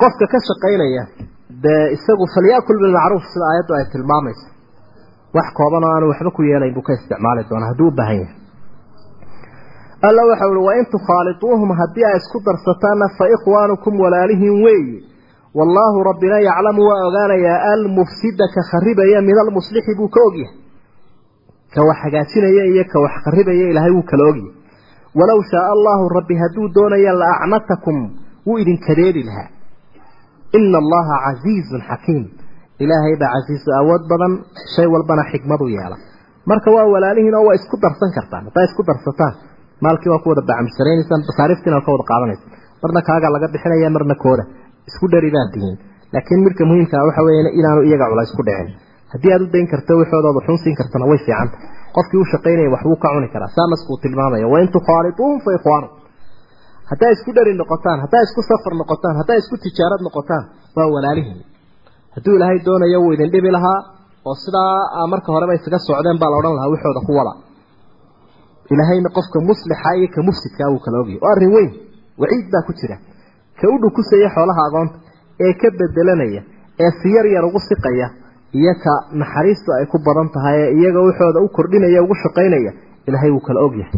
Qofka ka shaqaynaya dee isagu falyakul bilmacruuf sida aayaddu ay tilmaamayso wax kooban oo aanu waxba ku yeelayn buu ka isticmaali doonaa hadduu u baahan yahay. Alla waxau uhi wain tukhaaliduuhum haddii ay isku darsataanna fa ikhwaanukum walaalihiin weeye wallaahu rabbina yaclamu waa ogaanayaa almufsida ka kharibaya min almuslixi buu ka ogyahay. Ka wax hagaajinaya iyo ka wax kharibaya ilaahay wuu kala ogyahay. Walow shaaa allahu rabbi hadduu doonaya la acnatakum wuu idin kadeedi lahaa. Ina allaha casiizun xakiim. Ilaahay baa casiisu awood badan shay walbana xikmadu yeela. Marka waa walaalihiin waa isku darsan kartaan haddaa isku darsataan maalkii waa ku wada bacamsharaynaysaan basaariftiina waa ka wada qaadanaysa marna kaagaa laga bixinaya marna kooda isku dheri baad tihiin laakiin midka muhiimkaa waxa weeye inaanu iyaga culays ku dhicin. Haddii aad u dayn karto waxoodooda xun siin kartana way fiicanta qofkii u shaqaynaya waxbuu ka cuni karaa. Saa tilmaamaya. Wain tukhaaliduuhum fa ikhwaanu haddaa isku dheri noqotaan haddaa isku safar noqotaan haddaa isku tijaarad noqotaan waa walaalihiin. Hadduu ilaahay doonayo wuu idin dhibi lahaa oo sidaa marka horeba isaga socdeen baa la odhan lahaa wixooda ku wada. Ilaahayna qofka muslixa iyo ka mufsidkaa wuu kala ogyahy oo arrin weyn. Waciid baa ku jira ka u dhukusaya xoolaha agoonta ee ka bedelanaya ee si yar yar ugu siqaya iyo ka naxariistu ay ku badan tahay ee iyaga waxooda u kordhinaya ugu shaqaynaya ilaahay wuu kala ogyahay.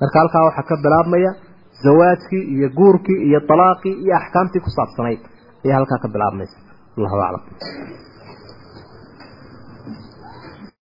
Marka halkaa waxaa ka bilaabmaya zawaajkii iyo guurkii iyo talaaqii iyo axkaamtii ku saabsanayd ayaa halkaa ka bilaabmaysa. Allahu aclam